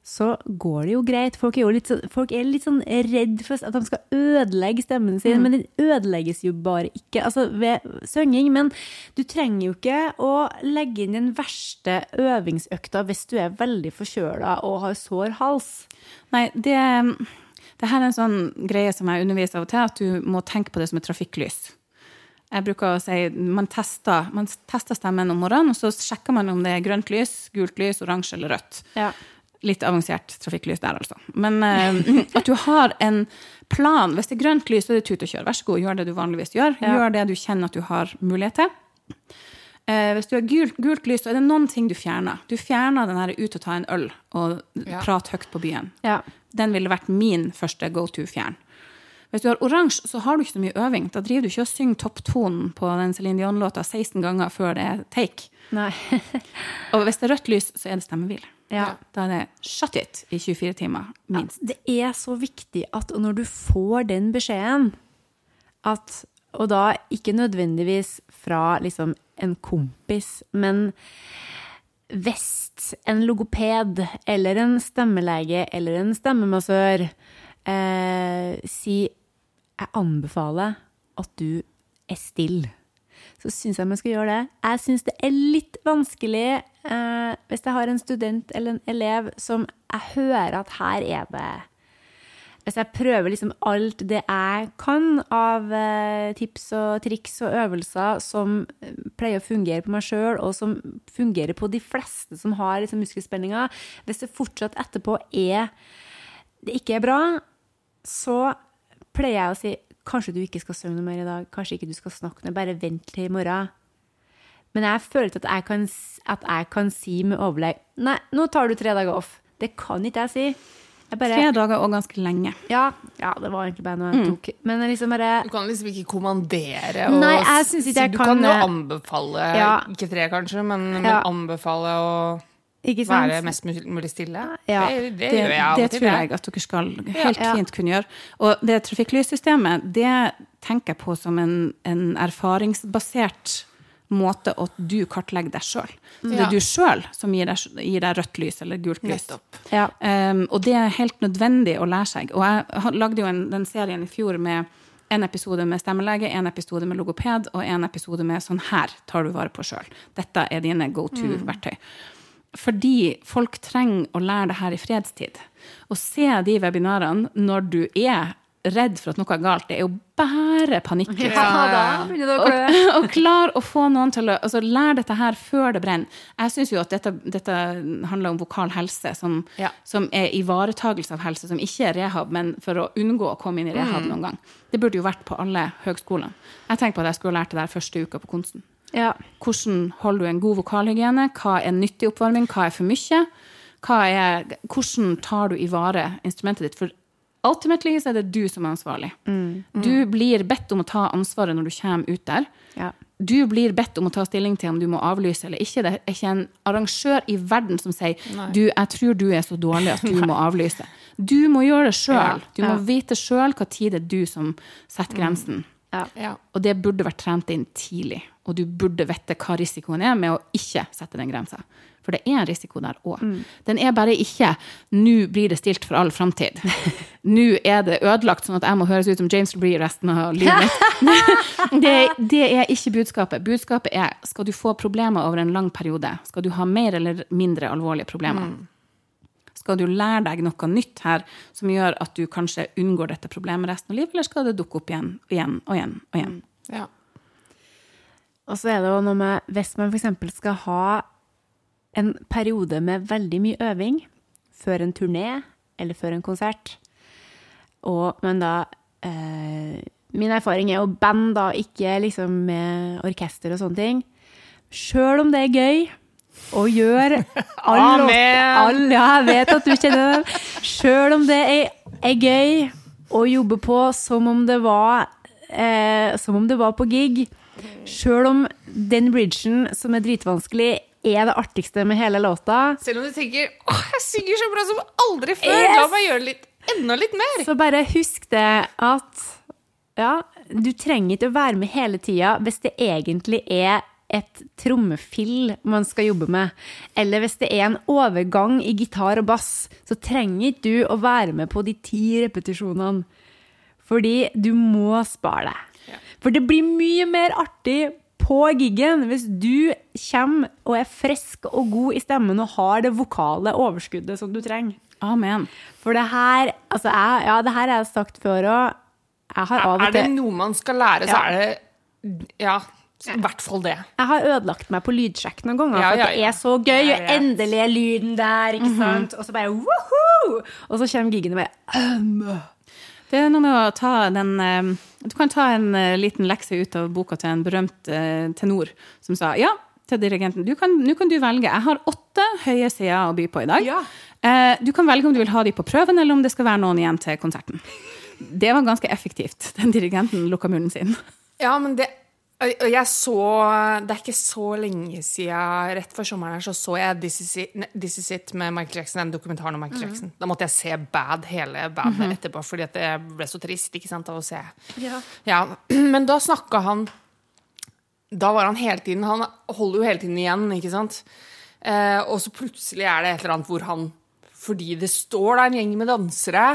S2: så går det jo greit. Folk er jo litt, sånn, folk er litt sånn redd for at de skal ødelegge stemmen sin, mm. men den ødelegges jo bare ikke altså ved synging. Men du trenger jo ikke å legge inn den verste øvingsøkta hvis du er veldig forkjøla og har sår hals.
S3: Nei, det, det her er en sånn greie som jeg underviser av og til, at du må tenke på det som et trafikklys. Jeg bruker å si man tester, man tester stemmen om morgenen, og så sjekker man om det er grønt lys, gult lys, oransje eller rødt. Ja litt avansert trafikklys der, altså. Men uh, at du har en plan. Hvis det er grønt lys, så er det tut og kjør. Vær så god, gjør det du vanligvis gjør. Ja. Gjør det du kjenner at du har mulighet til. Uh, hvis du har gult, gult, lys, så er det noen ting du fjerner. Du fjerner den her ut og ta en øl og ja. prate høyt på byen. Ja. Den ville vært min første go to-fjern. Hvis du har oransje, så har du ikke så mye øving. Da driver du ikke og synger topptonen på den Céline Dion-låta 16 ganger før det er take. og hvis det er rødt lys, så er det stemmehvile. Ja. Da er det shut it i 24 timer, minst.
S2: Ja, det er så viktig at når du får den beskjeden at Og da ikke nødvendigvis fra liksom en kompis, men hvis en logoped eller en stemmelege eller en stemmemassør eh, sier jeg anbefaler at du er stille, så syns jeg man skal gjøre det. Jeg syns det er litt vanskelig eh, hvis jeg har en student eller en elev som jeg hører at her er det Hvis jeg prøver liksom alt det jeg kan av eh, tips og triks og øvelser som eh, pleier å fungere på meg sjøl, og som fungerer på de fleste som har liksom muskelspenninger Hvis det fortsatt etterpå er det ikke er bra, så pleier jeg å si kanskje du ikke skal synge noe mer i dag, kanskje ikke du skal snakke noe, bare vent til i morgen. Men jeg ikke at jeg kan, at jeg kan si med overlegg Nei, nå tar du tre dager off. Det kan ikke jeg si. Jeg bare,
S3: Tre dager og ganske lenge.
S2: ja, ja, det var egentlig bare noe jeg tok. Men liksom bare
S1: Du kan liksom ikke kommandere og
S2: Nei, jeg synes ikke
S1: si-
S2: jeg
S1: Du
S2: kan
S1: kan jo anbefale,
S2: Ja.
S1: ikke tre kanskje, men, men
S2: Ja.
S1: anbefale å? Være mest mulig stille.
S2: Ja,
S1: det, det,
S3: Det, det tror jeg at dere skal helt
S2: Ja.
S3: fint kunne gjøre. Og det trafikklyssystemet, det tenker jeg på som en, en erfaringsbasert måte at du kartlegger deg sjøl. Det
S1: Ja.
S3: er du sjøl som gir deg, gir deg rødt lys eller gult lys.
S2: Ja.
S3: Um, og det er helt nødvendig å lære seg. Og jeg lagde jo en, den serien i fjor med en episode med stemmelege, en episode med logoped og en episode med sånn her tar du vare på sjøl. Dette er dine go to-verktøy. Fordi folk trenger å lære det her i fredstid. Å se de webinarene når du er redd for at noe er galt, det er jo bare panikk.
S2: Ja, da å.
S3: Og, og klar å få noen til å altså, lære dette her før det brenner. Jeg syns jo at dette, dette handler om vokal helse, som,
S1: Ja.
S3: som er ivaretagelse av helse, som ikke er rehab, men for å unngå å komme inn i rehab noen gang. Det burde jo vært på alle høgskolene. Jeg tenker på at jeg skulle lært det der første uka på Konsten.
S2: Ja.
S3: Hvordan holder du en god vokalhygiene? Hva er nyttig oppvarming? Hva er for mye? Hva er, hvordan tar du i vare instrumentet ditt? For ultimately så er det du som er ansvarlig. Du blir bedt om å ta ansvaret når du kommer ut der.
S2: Ja.
S3: Du blir bedt om å ta stilling til om du må avlyse eller ikke. Det er ikke en arrangør i verden som sier du, jeg tror du er så dårlig at du må avlyse. Du må gjøre det sjøl. Du må
S2: Ja.
S3: vite sjøl hva tid det er du som setter grensen.
S2: Ja.
S1: Ja.
S3: Og det burde vært trent inn tidlig. Og du burde vite hva risikoen er med å ikke sette den grensa. For det er en risiko der òg. Den er bare ikke 'nå blir det stilt for all framtid'. Nå er det ødelagt sånn at jeg må høres ut som James Bree resten av livet mitt. det, det er ikke budskapet. Budskapet er skal du få problemer over en lang periode, skal du ha mer eller mindre alvorlige problemer. Skal du lære deg noe nytt her som gjør at du kanskje unngår dette problemet resten av livet, eller skal det dukke opp igjen og igjen og igjen? Og igjen?
S1: Ja.
S2: Og så er det jo noe med Hvis man f.eks. skal ha en periode med veldig mye øving før en turné eller før en konsert, og men da eh, Min erfaring er jo band, da, ikke liksom med orkester og sånne ting. Sjøl om det er gøy å gjøre all låt-
S1: Amen!
S2: all, Ja, jeg vet at du kjenner det. Sjøl om det er, er gøy å jobbe på som om det var eh, Som om det var på gig. Sjøl om den bridgen som er dritvanskelig, er det artigste med hele låta,
S1: Selv om du tenker åh, jeg synger så bra som aldri før,
S2: Yes!
S1: la meg gjøre litt, enda litt mer.
S2: så bare husk det at ja, du trenger ikke å være med hele tida hvis det egentlig er et trommefill man skal jobbe med. Eller hvis det er en overgang i gitar og bass, så trenger ikke du å være med på de ti repetisjonene. Fordi du må spare deg. For det blir mye mer artig på giggen hvis du kommer og er frisk og god i stemmen og har det vokale overskuddet som du trenger.
S3: Amen.
S2: For det her altså jeg, Ja, det her har jeg sagt før òg. Jeg har av
S1: Er det noe man skal lære, så
S2: Ja.
S1: er det ja, i hvert fall det.
S2: Jeg har ødelagt meg på lydsjekk noen ganger,
S1: Ja,
S2: for
S1: ja,
S2: det er så gøy. Og endelig er lyden der, ikke sant? Og så bare woho! Og så kommer giggene bare
S3: Det er noe med å ta den eh, Du kan ta en eh, liten lekse ut av boka til en berømt eh, tenor som sa ja til dirigenten. Nå kan, kan du velge. Jeg har åtte høye sider å by på i dag.
S1: Ja.
S3: Du kan velge om du vil ha de på prøven, eller om det skal være noen igjen til konserten. Det var ganske effektivt. Den dirigenten lukka munnen sin.
S1: Ja, men det jeg så Det er ikke så lenge siden, rett før sommeren her, så så jeg This Is It, This Is It med Michael Jackson, den dokumentaren om Michael Jackson. Da måtte jeg se Bad, hele bandet etterpå, fordi at det ble så trist ikke sant, av å se. Ja, Men da snakka han Da var han hele tiden Han holder jo hele tiden igjen, ikke sant? Eh, og så plutselig er det et eller annet hvor han Fordi det står der en gjeng med dansere,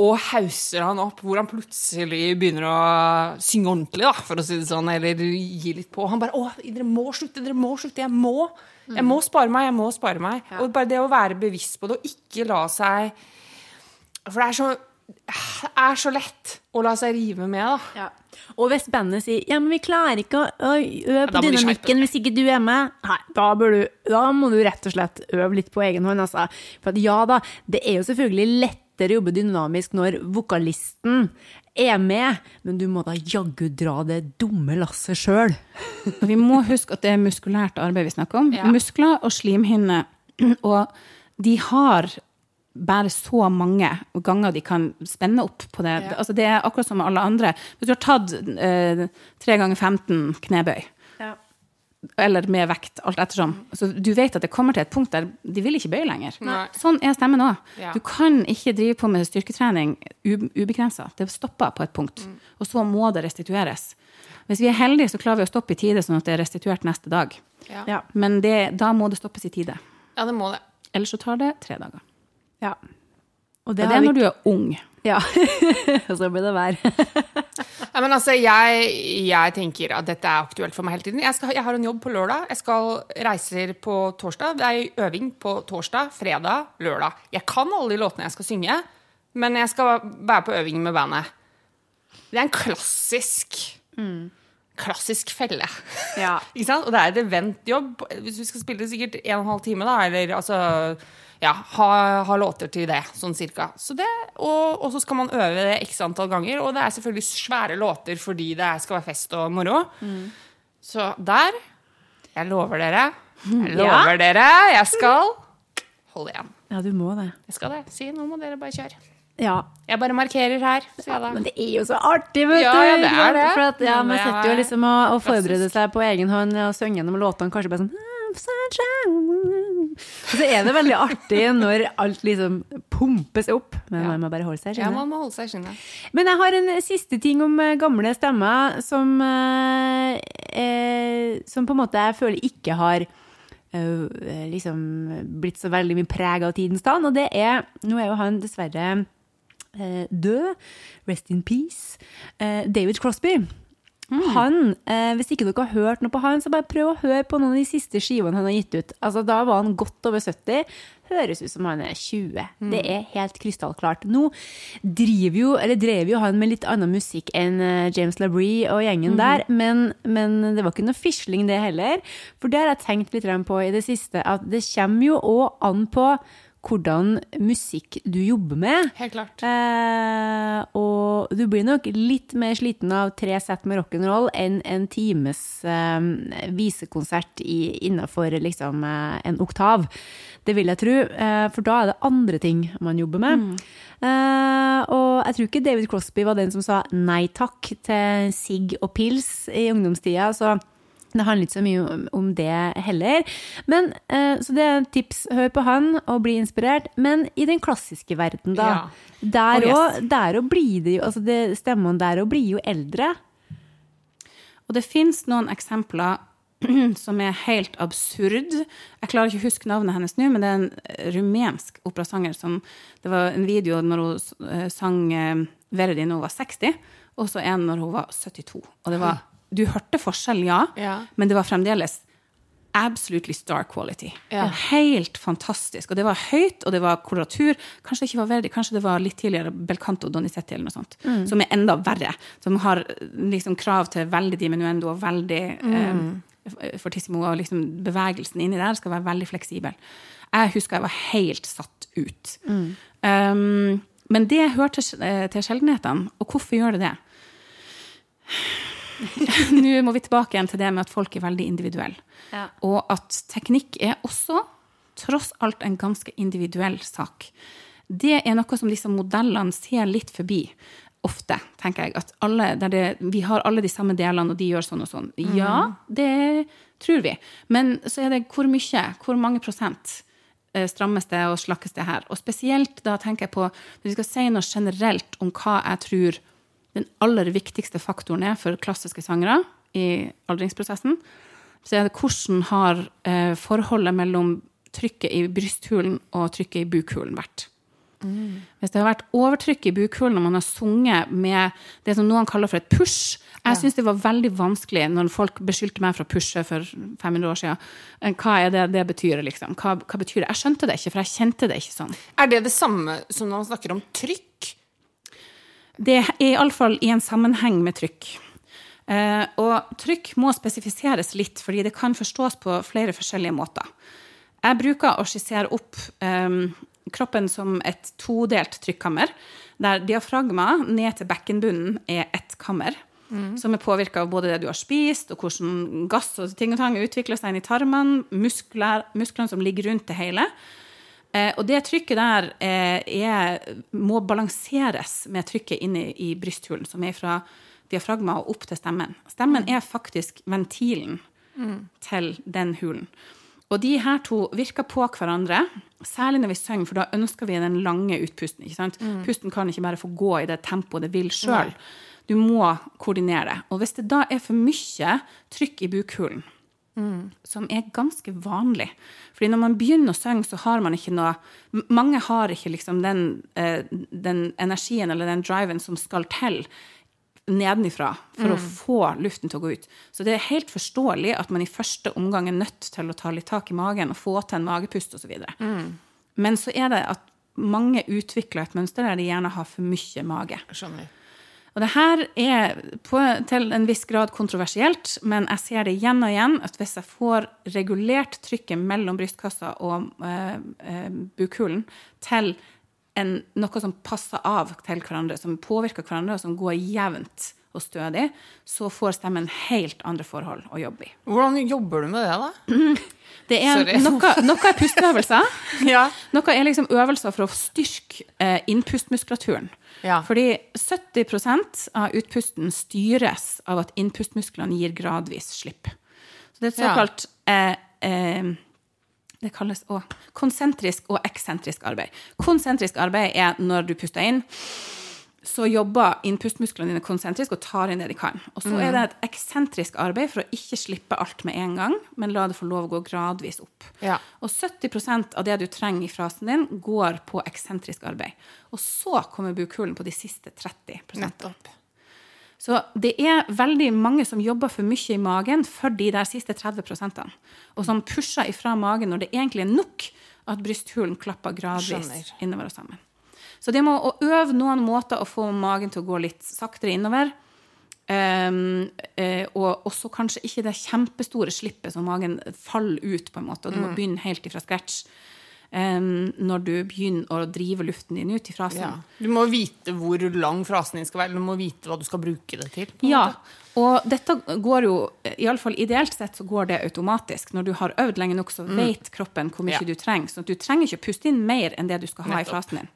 S1: og hauser han opp, hvor han plutselig begynner å synge ordentlig, da, for å si det sånn, eller gi litt på. Han bare 'Å, dere må slutte, dere må slutte. Jeg må. Jeg må spare meg, jeg må spare meg.' Og bare det å være bevisst på det, og ikke la seg For det er så, det er så lett å la seg rive med, da.
S2: Ja. Og hvis bandet sier ja, men vi klarer ikke å øve på
S1: ja,
S2: dynamikken hvis ikke du er med, Nei, da, du, da må du rett og slett øve litt på egen hånd. Altså. For at ja da, det er jo selvfølgelig lettere å jobbe dynamisk når vokalisten er med, men du må da jaggu dra det dumme lasset sjøl.
S3: Vi må huske at det er muskulært arbeid vi snakker om.
S1: Ja.
S3: Muskler og slimhinner. Og de har bare så mange ganger de kan spenne opp på det.
S1: Ja.
S3: Altså det er akkurat som med alle andre. Hvis du har tatt eh, 3 ganger 15 knebøy, eller med vekt, alt ettersom, så du vet at det kommer til et punkt der de vil ikke bøye lenger.
S1: Nei.
S3: Sånn er stemmen òg.
S1: Ja.
S3: Du kan ikke drive på med styrketrening ubegrensa. Det stopper på et punkt.
S1: Mm.
S3: Og så må det restitueres. Hvis vi er heldige, så klarer vi å stoppe i tide, sånn at det er restituert neste dag.
S1: Ja.
S2: Ja.
S3: Men det, da må det stoppes i tide.
S1: ja, det må det.
S3: Ellers så tar det tre dager.
S2: ja. Og
S3: Og det er når du er ung.
S2: Ja, og så blir det vær.
S1: Ja, men altså, jeg, jeg tenker at dette er aktuelt for meg hele tiden. Jeg, skal, jeg har en jobb på lørdag. Jeg skal reiser på torsdag. Det er øving på torsdag, fredag, lørdag. Jeg kan alle de låtene jeg skal synge, men jeg skal være på øving med bandet. Det er en klassisk Klassisk felle.
S2: Ja.
S1: Ikke sant? Og det er et eventjobb. Hvis vi skal spille sikkert en og en halv time, da, eller altså ja, ha, ha låter til det, sånn cirka. Så det, og, og så skal man øve det x antall ganger, og det er selvfølgelig svære låter fordi det skal være fest og moro. Så der Jeg lover dere. Jeg lover dere, jeg skal holde igjen.
S2: ja, du må det.
S1: Jeg skal det. Si, nå må dere bare kjøre.
S2: Ja.
S1: Jeg bare markerer her, Ja.
S2: Men det er jo så artig, vet
S1: Ja,
S2: du!
S1: ja, det er det.
S2: For at, ja, man sitter jo liksom og, og forbereder seg på egen hånd og synger gjennom låtene, kanskje bare sånn «I'm sunshine». Og så er det veldig artig når alt liksom pumpes opp, men man må bare holde seg i
S1: Ja,
S2: skinnet.
S1: man må holde seg i skinnet.
S2: Men jeg har en siste ting om eh, gamle stemmer som, eh, eh, som på en måte jeg føler ikke har eh, liksom blitt så veldig mye preg av tidens tann, og det er Nå er jo han dessverre eh, død. Rest in peace. Eh, David Crosby. Han, eh, Hvis ikke dere har hørt noe på han, så bare prøv å høre på noen av de siste skivene han har gitt ut. Altså, Da var han godt over 70. Høres ut som han er 20. Det er helt krystallklart. Nå driver jo, eller drev jo han med litt annen musikk enn eh, James LaBrie og gjengen der, men, men det var ikke noe fisling det heller. For det har jeg tenkt litt på i det siste, at det kommer jo òg an på hvordan musikk du jobber med.
S1: Helt klart.
S2: Eh, og du blir nok litt mer sliten av tre sett med rock'n'roll enn en times eh, visekonsert i, innafor liksom, eh, en oktav. Det vil jeg tro, eh, for da er det andre ting man jobber med. Eh, og jeg tror ikke David Crosby var den som sa nei takk til sigg og pils i ungdomstida. så det handler ikke så mye om, om det heller. Men, eh, så det er et tips. Hør på han og bli inspirert. Men i den klassiske verden, da.
S1: Ja.
S2: Der
S3: Oh, yes.
S2: blir det jo altså det, Stemmene der òg blir jo eldre.
S3: Og det fins noen eksempler som er helt absurd. Jeg klarer ikke å huske navnet hennes nå, men det er en rumensk operasanger som Det var en video når hun eh, sang eh, Verdi når hun var 60, og så en når hun var 72. Og det var Du hørte forskjell, ja,
S1: Ja.
S3: men det var fremdeles absolutely star quality.
S1: Ja.
S3: Helt fantastisk. Og det var høyt, og det var koloratur. Kanskje det ikke var Verdi, kanskje det var litt tidligere Belcanto Donizetti eller noe sånt. Som er enda verre. Som har liksom krav til veldig diminuendo og veldig eh, fortissimo, og liksom bevegelsen inni der skal være veldig fleksibel. Jeg husker jeg var helt satt ut. Um, men det hører til, eh, til sjeldenhetene. Og hvorfor gjør det det? Nå må vi tilbake igjen til det med at folk er veldig individuelle.
S2: Ja.
S3: Og at teknikk er også tross alt en ganske individuell sak. Det er noe som disse modellene ser litt forbi. ofte, tenker jeg, at alle, der det, vi har alle de samme delene, og de gjør sånn og sånn. Ja, det tror vi. Men så er det hvor mye, hvor mange prosent eh, strammes det og slakkes det her? Og spesielt da tenker jeg på, når vi skal si noe generelt om hva jeg tror den aller viktigste faktoren er for klassiske sangere i aldringsprosessen, så er det hvordan har eh, forholdet mellom trykket i brysthulen og trykket i bukhulen vært. Hvis det har vært overtrykk i bukhulen når man har sunget med det som noen kaller for et push Jeg syns det var veldig vanskelig når folk beskyldte meg for å pushe for 500 år siden. Eh, Hva er det det betyr, liksom? Hva, hva betyr det? Jeg skjønte det ikke, for jeg kjente det ikke sånn.
S1: Er det det samme som når man snakker om trykk?
S3: Det er iallfall i en sammenheng med trykk. Eh, og trykk må spesifiseres litt, fordi det kan forstås på flere forskjellige måter. Jeg bruker å skissere opp eh, kroppen som et todelt trykkammer, der diafragma ned til bekkenbunnen er ett kammer. Som er påvirka av både det du har spist, og hvordan gass og ting og tang utvikler seg inn i tarmene, muskler, musklene som ligger rundt det hele. Eh, og det trykket der eh, er, må balanseres med trykket inne i brysthulen, som er fra diafragma og opp til stemmen. Stemmen er faktisk ventilen til den hulen. Og de her to virker på hverandre, særlig når vi synger, for da ønsker vi den lange utpusten. ikke sant? Pusten kan ikke bare få gå i det tempoet det vil sjøl. Du må koordinere det. Og hvis det da er for mye trykk i bukhulen, som er ganske vanlig. Fordi når man begynner å synge, så har man ikke noe Mange har ikke liksom den, eh, den energien eller den driven som skal til nedenifra for å få luften til å gå ut. Så det er helt forståelig at man i første omgang er nødt til å ta litt tak i magen og få til en magepust osv. Mm. Men så er det at mange utvikler et mønster der de gjerne har for mye mage.
S1: Skjønner.
S3: Og det her er på, til en viss grad kontroversielt, men jeg ser det igjen og igjen at hvis jeg får regulert trykket mellom brystkassa og eh, eh, bukhulen til en, noe som passer av til hverandre, som påvirker hverandre, og som går jevnt og stødig, så får stemmen helt andre forhold å jobbe i.
S1: Hvordan jobber du med det, da?
S3: Det er noe, noe er pusteøvelser.
S1: Ja.
S3: Noe er liksom øvelser for å styrke eh, innpustmuskulaturen.
S1: Ja.
S3: Fordi 70% av utpusten styres av at innpustmusklene gir gradvis slipp. Så det er et såkalt eh, eh, Det kalles òg konsentrisk og eksentrisk arbeid. Konsentrisk arbeid er når du puster inn, så jobber innpustmusklene dine konsentrisk og tar inn det de kan. Og så er det et eksentrisk arbeid for å ikke slippe alt med en gang, men la det få lov å gå gradvis opp.
S1: Ja.
S3: Og 70% av det du trenger i frasen din, går på eksentrisk arbeid. Og så kommer bukhulen på de siste 30
S1: Nettopp.
S3: Så det er veldig mange som jobber for mye i magen for de der siste 30% og som pusher ifra magen når det egentlig er nok at brysthulen klapper gradvis
S1: Skjønner.
S3: innover og sammen. Så det må å øve noen måter å få magen til å gå litt saktere innover. Um, uh, og også kanskje ikke det kjempestore slippet som magen faller ut, på en måte, og du
S1: Mm.
S3: må begynne helt ifra scratch um, når du begynner å drive luften din ut i frasen.
S1: Ja. Du må vite hvor lang frasen din skal være, eller du må vite hva du skal bruke det til.
S3: Ja,
S1: måte.
S3: og dette går jo, iallfall ideelt sett, så går det automatisk. Når du har øvd lenge nok, så vet kroppen hvor mye
S1: Mm. Ja.
S3: du trenger. Så du trenger ikke å puste inn mer enn det du skal ha i frasen din.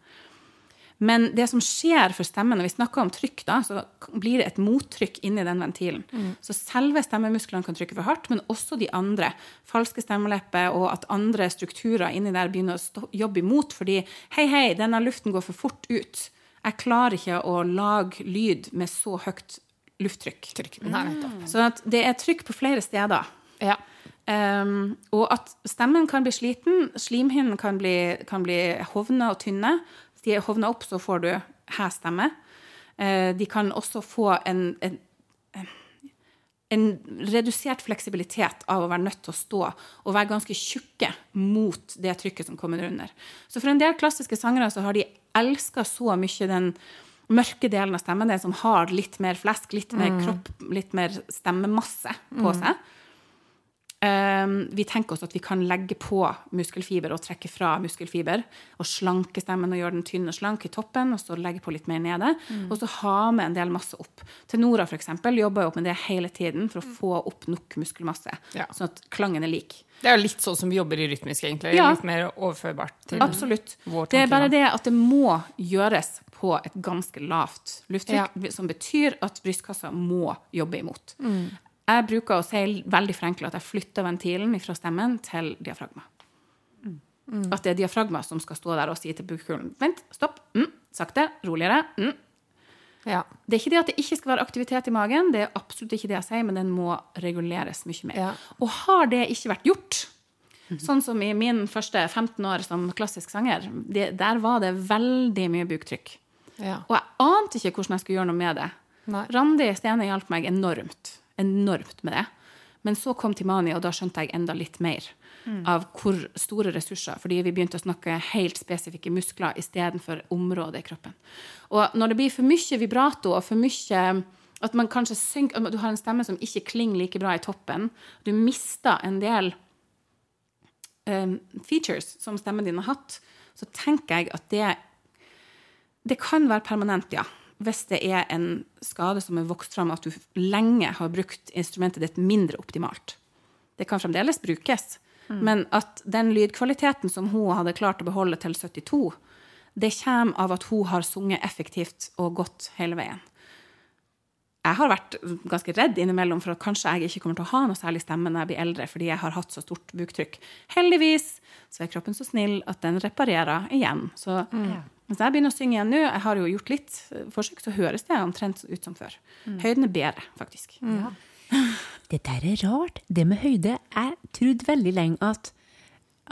S3: Men det som skjer for stemmen, når vi snakker om trykk, da, så blir det et mottrykk inni den ventilen.
S1: Mm.
S3: Så selve stemmemusklene kan trykke for hardt, men også de andre. Falske stemmelepper og at andre strukturer inni der begynner å stå, jobbe imot fordi hei, hei, denne luften går for fort ut. Jeg klarer ikke å lage lyd med så høyt lufttrykk.
S1: Trykk. Mm.
S3: Så det er trykk på flere steder.
S1: Ja.
S3: Um, og at stemmen kan bli sliten, slimhinnen kan bli, kan bli hovne og tynne. De er hovna opp, så får du hæ stemme. Eh, de kan også få en, en, en redusert fleksibilitet av å være nødt til å stå og være ganske tjukke mot det trykket som kommer under. Så for en del klassiske sangere så har de elska så mye den mørke delen av stemmen, den som har litt mer flesk, litt mer kropp, litt mer stemmemasse på seg. Um, vi tenker oss at vi kan legge på muskelfiber og trekke fra muskelfiber. Og slanke stemmen og gjøre den tynn og slank i toppen, og så legge på litt mer nede. Og så ha med en del masse opp. Tenora for eksempel, jobber jo opp med det hele tiden for å få opp nok muskelmasse,
S1: Ja.
S3: sånn at klangen er lik.
S1: Det er jo litt sånn som vi jobber i rytmisk, egentlig.
S3: Ja.
S1: Litt mer overførbart til
S3: Absolutt.
S1: vår
S3: Det er bare det at det må gjøres på et ganske lavt lufttrykk, som betyr at brystkassa må jobbe imot. Jeg bruker å si veldig forenkla at jeg flytter ventilen fra stemmen til diafragma. At det er diafragma som skal stå der og si til bukhulen Vent, stopp, mm, sakte, roligere. Mm.
S1: Ja.
S3: Det er ikke det at det ikke skal være aktivitet i magen, det er absolutt ikke det jeg sier, men den må reguleres mye mer.
S1: Ja.
S3: Og har det ikke vært gjort, sånn som i min første 15 år som klassisk sanger, det, der var det veldig mye buktrykk.
S1: ja.
S3: Og jeg ante ikke hvordan jeg skulle gjøre noe med det.
S1: Nei.
S3: Randi Stene hjalp meg enormt. Enormt med det. Men så kom Timani, og da skjønte jeg enda litt mer av hvor store ressurser. Fordi vi begynte å snakke helt spesifikke muskler istedenfor områder i kroppen. Og når det blir for mye vibrato og for mye at man kanskje synker, du har en stemme som ikke klinger like bra i toppen, du mister en del um, features som stemmen din har hatt, så tenker jeg at det det kan være permanent, ja. Hvis det er en skade som er vokst fram, at du lenge har brukt instrumentet ditt mindre optimalt. Det kan fremdeles brukes, men at den lydkvaliteten som hun hadde klart å beholde til 72, det kommer av at hun har sunget effektivt og godt hele veien. Jeg har vært ganske redd innimellom for at kanskje jeg ikke kommer til å ha noe særlig stemme når jeg blir eldre, fordi jeg har hatt så stort buktrykk. Heldigvis så er kroppen så snill at den reparerer igjen. Så hvis jeg begynner å synge igjen nå, jeg har jo gjort litt forsøk, så høres det omtrent ut som før. Høyden er bedre, faktisk.
S2: Det der er rart. Det med høyde Jeg trodde veldig lenge at,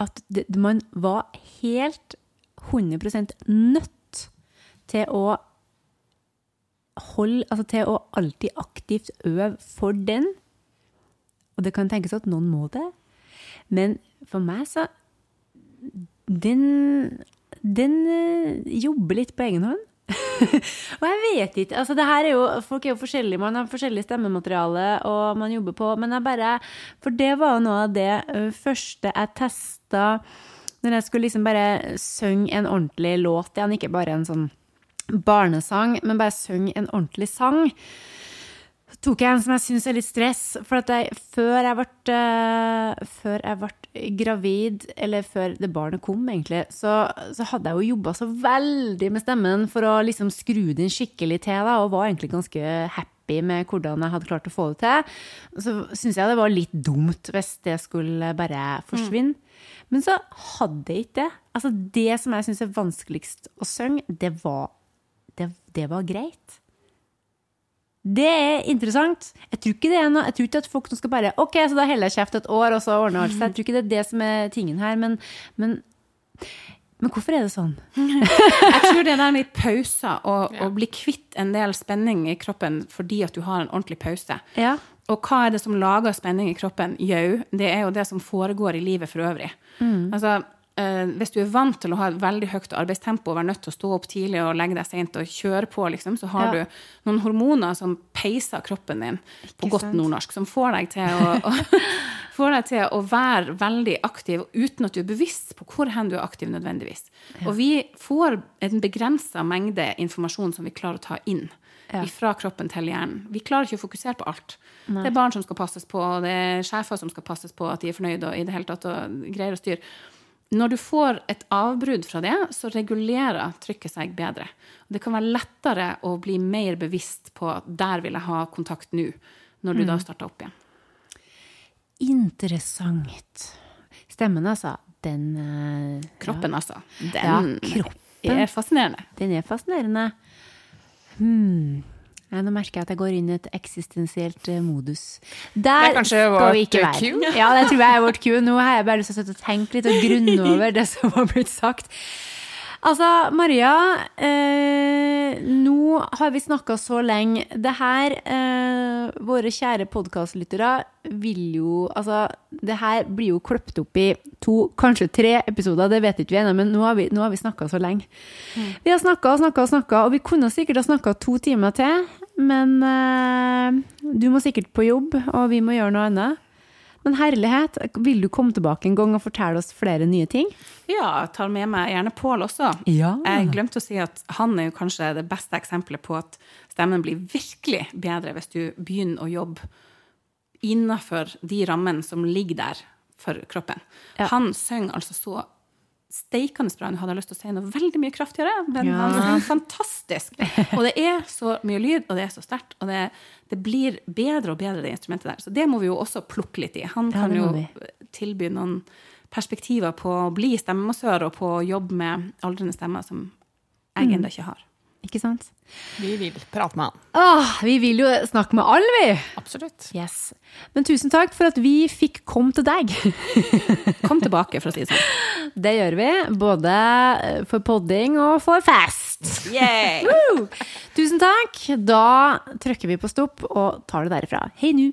S2: at det, man var helt 100% nødt til å holde Altså til å alltid aktivt øve for den. Og det kan tenkes at noen må det. Men for meg så Den, den eh, jobber litt på egen hånd. og jeg vet ikke altså det her er jo, Folk er jo forskjellige, man har forskjellig stemmemateriale og man jobber på Men jeg bare For det var jo noe av det første jeg testa når jeg skulle liksom bare synge en ordentlig låt igjen, ikke bare en sånn barnesang, men bare synge en ordentlig sang. Tok jeg en som jeg syns er litt stress. For jeg, før jeg ble, eh, før jeg ble gravid, eller før det barnet kom, egentlig, så, så hadde jeg jo jobba så veldig med stemmen for å liksom skru den skikkelig til, da, og var egentlig ganske happy med hvordan jeg hadde klart å få det til. Så syns jeg det var litt dumt hvis det skulle bare forsvinne. Men så hadde jeg ikke det. Altså, det som jeg syns er vanskeligst å synge, det var, det, det var greit. Det er interessant. Jeg tror ikke det er noe, jeg tror ikke at folk nå skal bare Ok, så da heller jeg kjeft et år, og så ordner alt seg. Jeg tror ikke det er det som er tingen her. Men, men, men hvorfor er det sånn?
S3: Jeg tror det der med pauser og å bli kvitt en del spenning i kroppen fordi at du har en ordentlig pause.
S2: Ja.
S3: Og hva er det som lager spenning i kroppen? Jau, det er jo det som foregår i livet for øvrig. Altså, eh, hvis du er vant til å ha et veldig høyt arbeidstempo og være nødt til å stå opp tidlig og legge deg sent og kjøre på, liksom, så har
S2: Ja.
S3: du noen hormoner som peiser kroppen din på godt nordnorsk, som får deg å, å, får deg til å være veldig aktiv uten at du er bevisst på hvor hen du er aktiv nødvendigvis. Og vi får en begrensa mengde informasjon som vi klarer å ta inn
S2: Ja.
S3: fra kroppen til hjernen. Vi klarer ikke å fokusere på alt. Det er barn som skal passes på, og det er sjefer som skal passes på, at de er fornøyde og i det hele tatt og greier å styre. Når du får et avbrudd fra det, så regulerer trykket seg bedre. Det kan være lettere å bli mer bevisst på der vil jeg ha kontakt nå, når du da starter opp igjen.
S2: Interessant. Stemmen, altså. Den uh,
S3: Kroppen, altså.
S2: Ja,
S3: Den
S2: kroppen.
S3: er fascinerende.
S2: Den er fascinerende. Hmm. Ja, nå merker jeg at jeg går inn i et eksistensielt eh, modus. Der
S1: er
S2: skal vi ikke være.
S1: cue?
S2: Ja, det tror jeg er vårt cue. Nå har jeg bare lyst til å tenke litt og grunne over det som har blitt sagt. Altså, Maria, eh, nå har vi snakka så lenge. Det her, eh, våre kjære podkastlyttere, vil jo Altså, det her blir jo kløpt opp i to, kanskje tre episoder, det vet ikke vi ennå, men nå har vi, nå har vi snakka så lenge. Vi har snakka og snakka og snakka, og vi kunne sikkert ha snakka to timer til, men eh, du må sikkert på jobb, og vi må gjøre noe annet. Men herlighet, vil du komme tilbake en gang og fortelle oss flere nye ting?
S3: Ja, jeg tar med meg gjerne Pål også.
S2: Ja.
S3: Jeg glemte å si at han er jo kanskje det beste eksempelet på at stemmen blir virkelig bedre hvis du begynner å jobbe innenfor de rammene som ligger der for kroppen.
S2: Ja.
S3: Han synger altså så steikende bra. Nå hadde jeg lyst til å si noe veldig mye kraftigere, men
S2: Ja.
S3: han fantastisk. Og det er så mye lyd, og det er så sterkt, og det, det blir bedre og bedre, det instrumentet der. Så det må vi jo også plukke litt i. Han kan jo tilby noen perspektiver på å bli stemmemassør og på å jobbe med aldrende stemmer som jeg
S2: Mm.
S3: ennå ikke har.
S2: Ikke sant?
S1: Vi vil prate med han.
S2: Åh, vi vil jo snakke med alle, vi!
S1: Absolutt.
S2: Yes. Men tusen takk for at vi fikk komme til deg.
S3: Kom tilbake, for å si det sånn.
S2: Det gjør vi, både for podding og for fest. Yeah. Tusen takk. Da trykker vi på stopp og tar det derifra. Hei nu.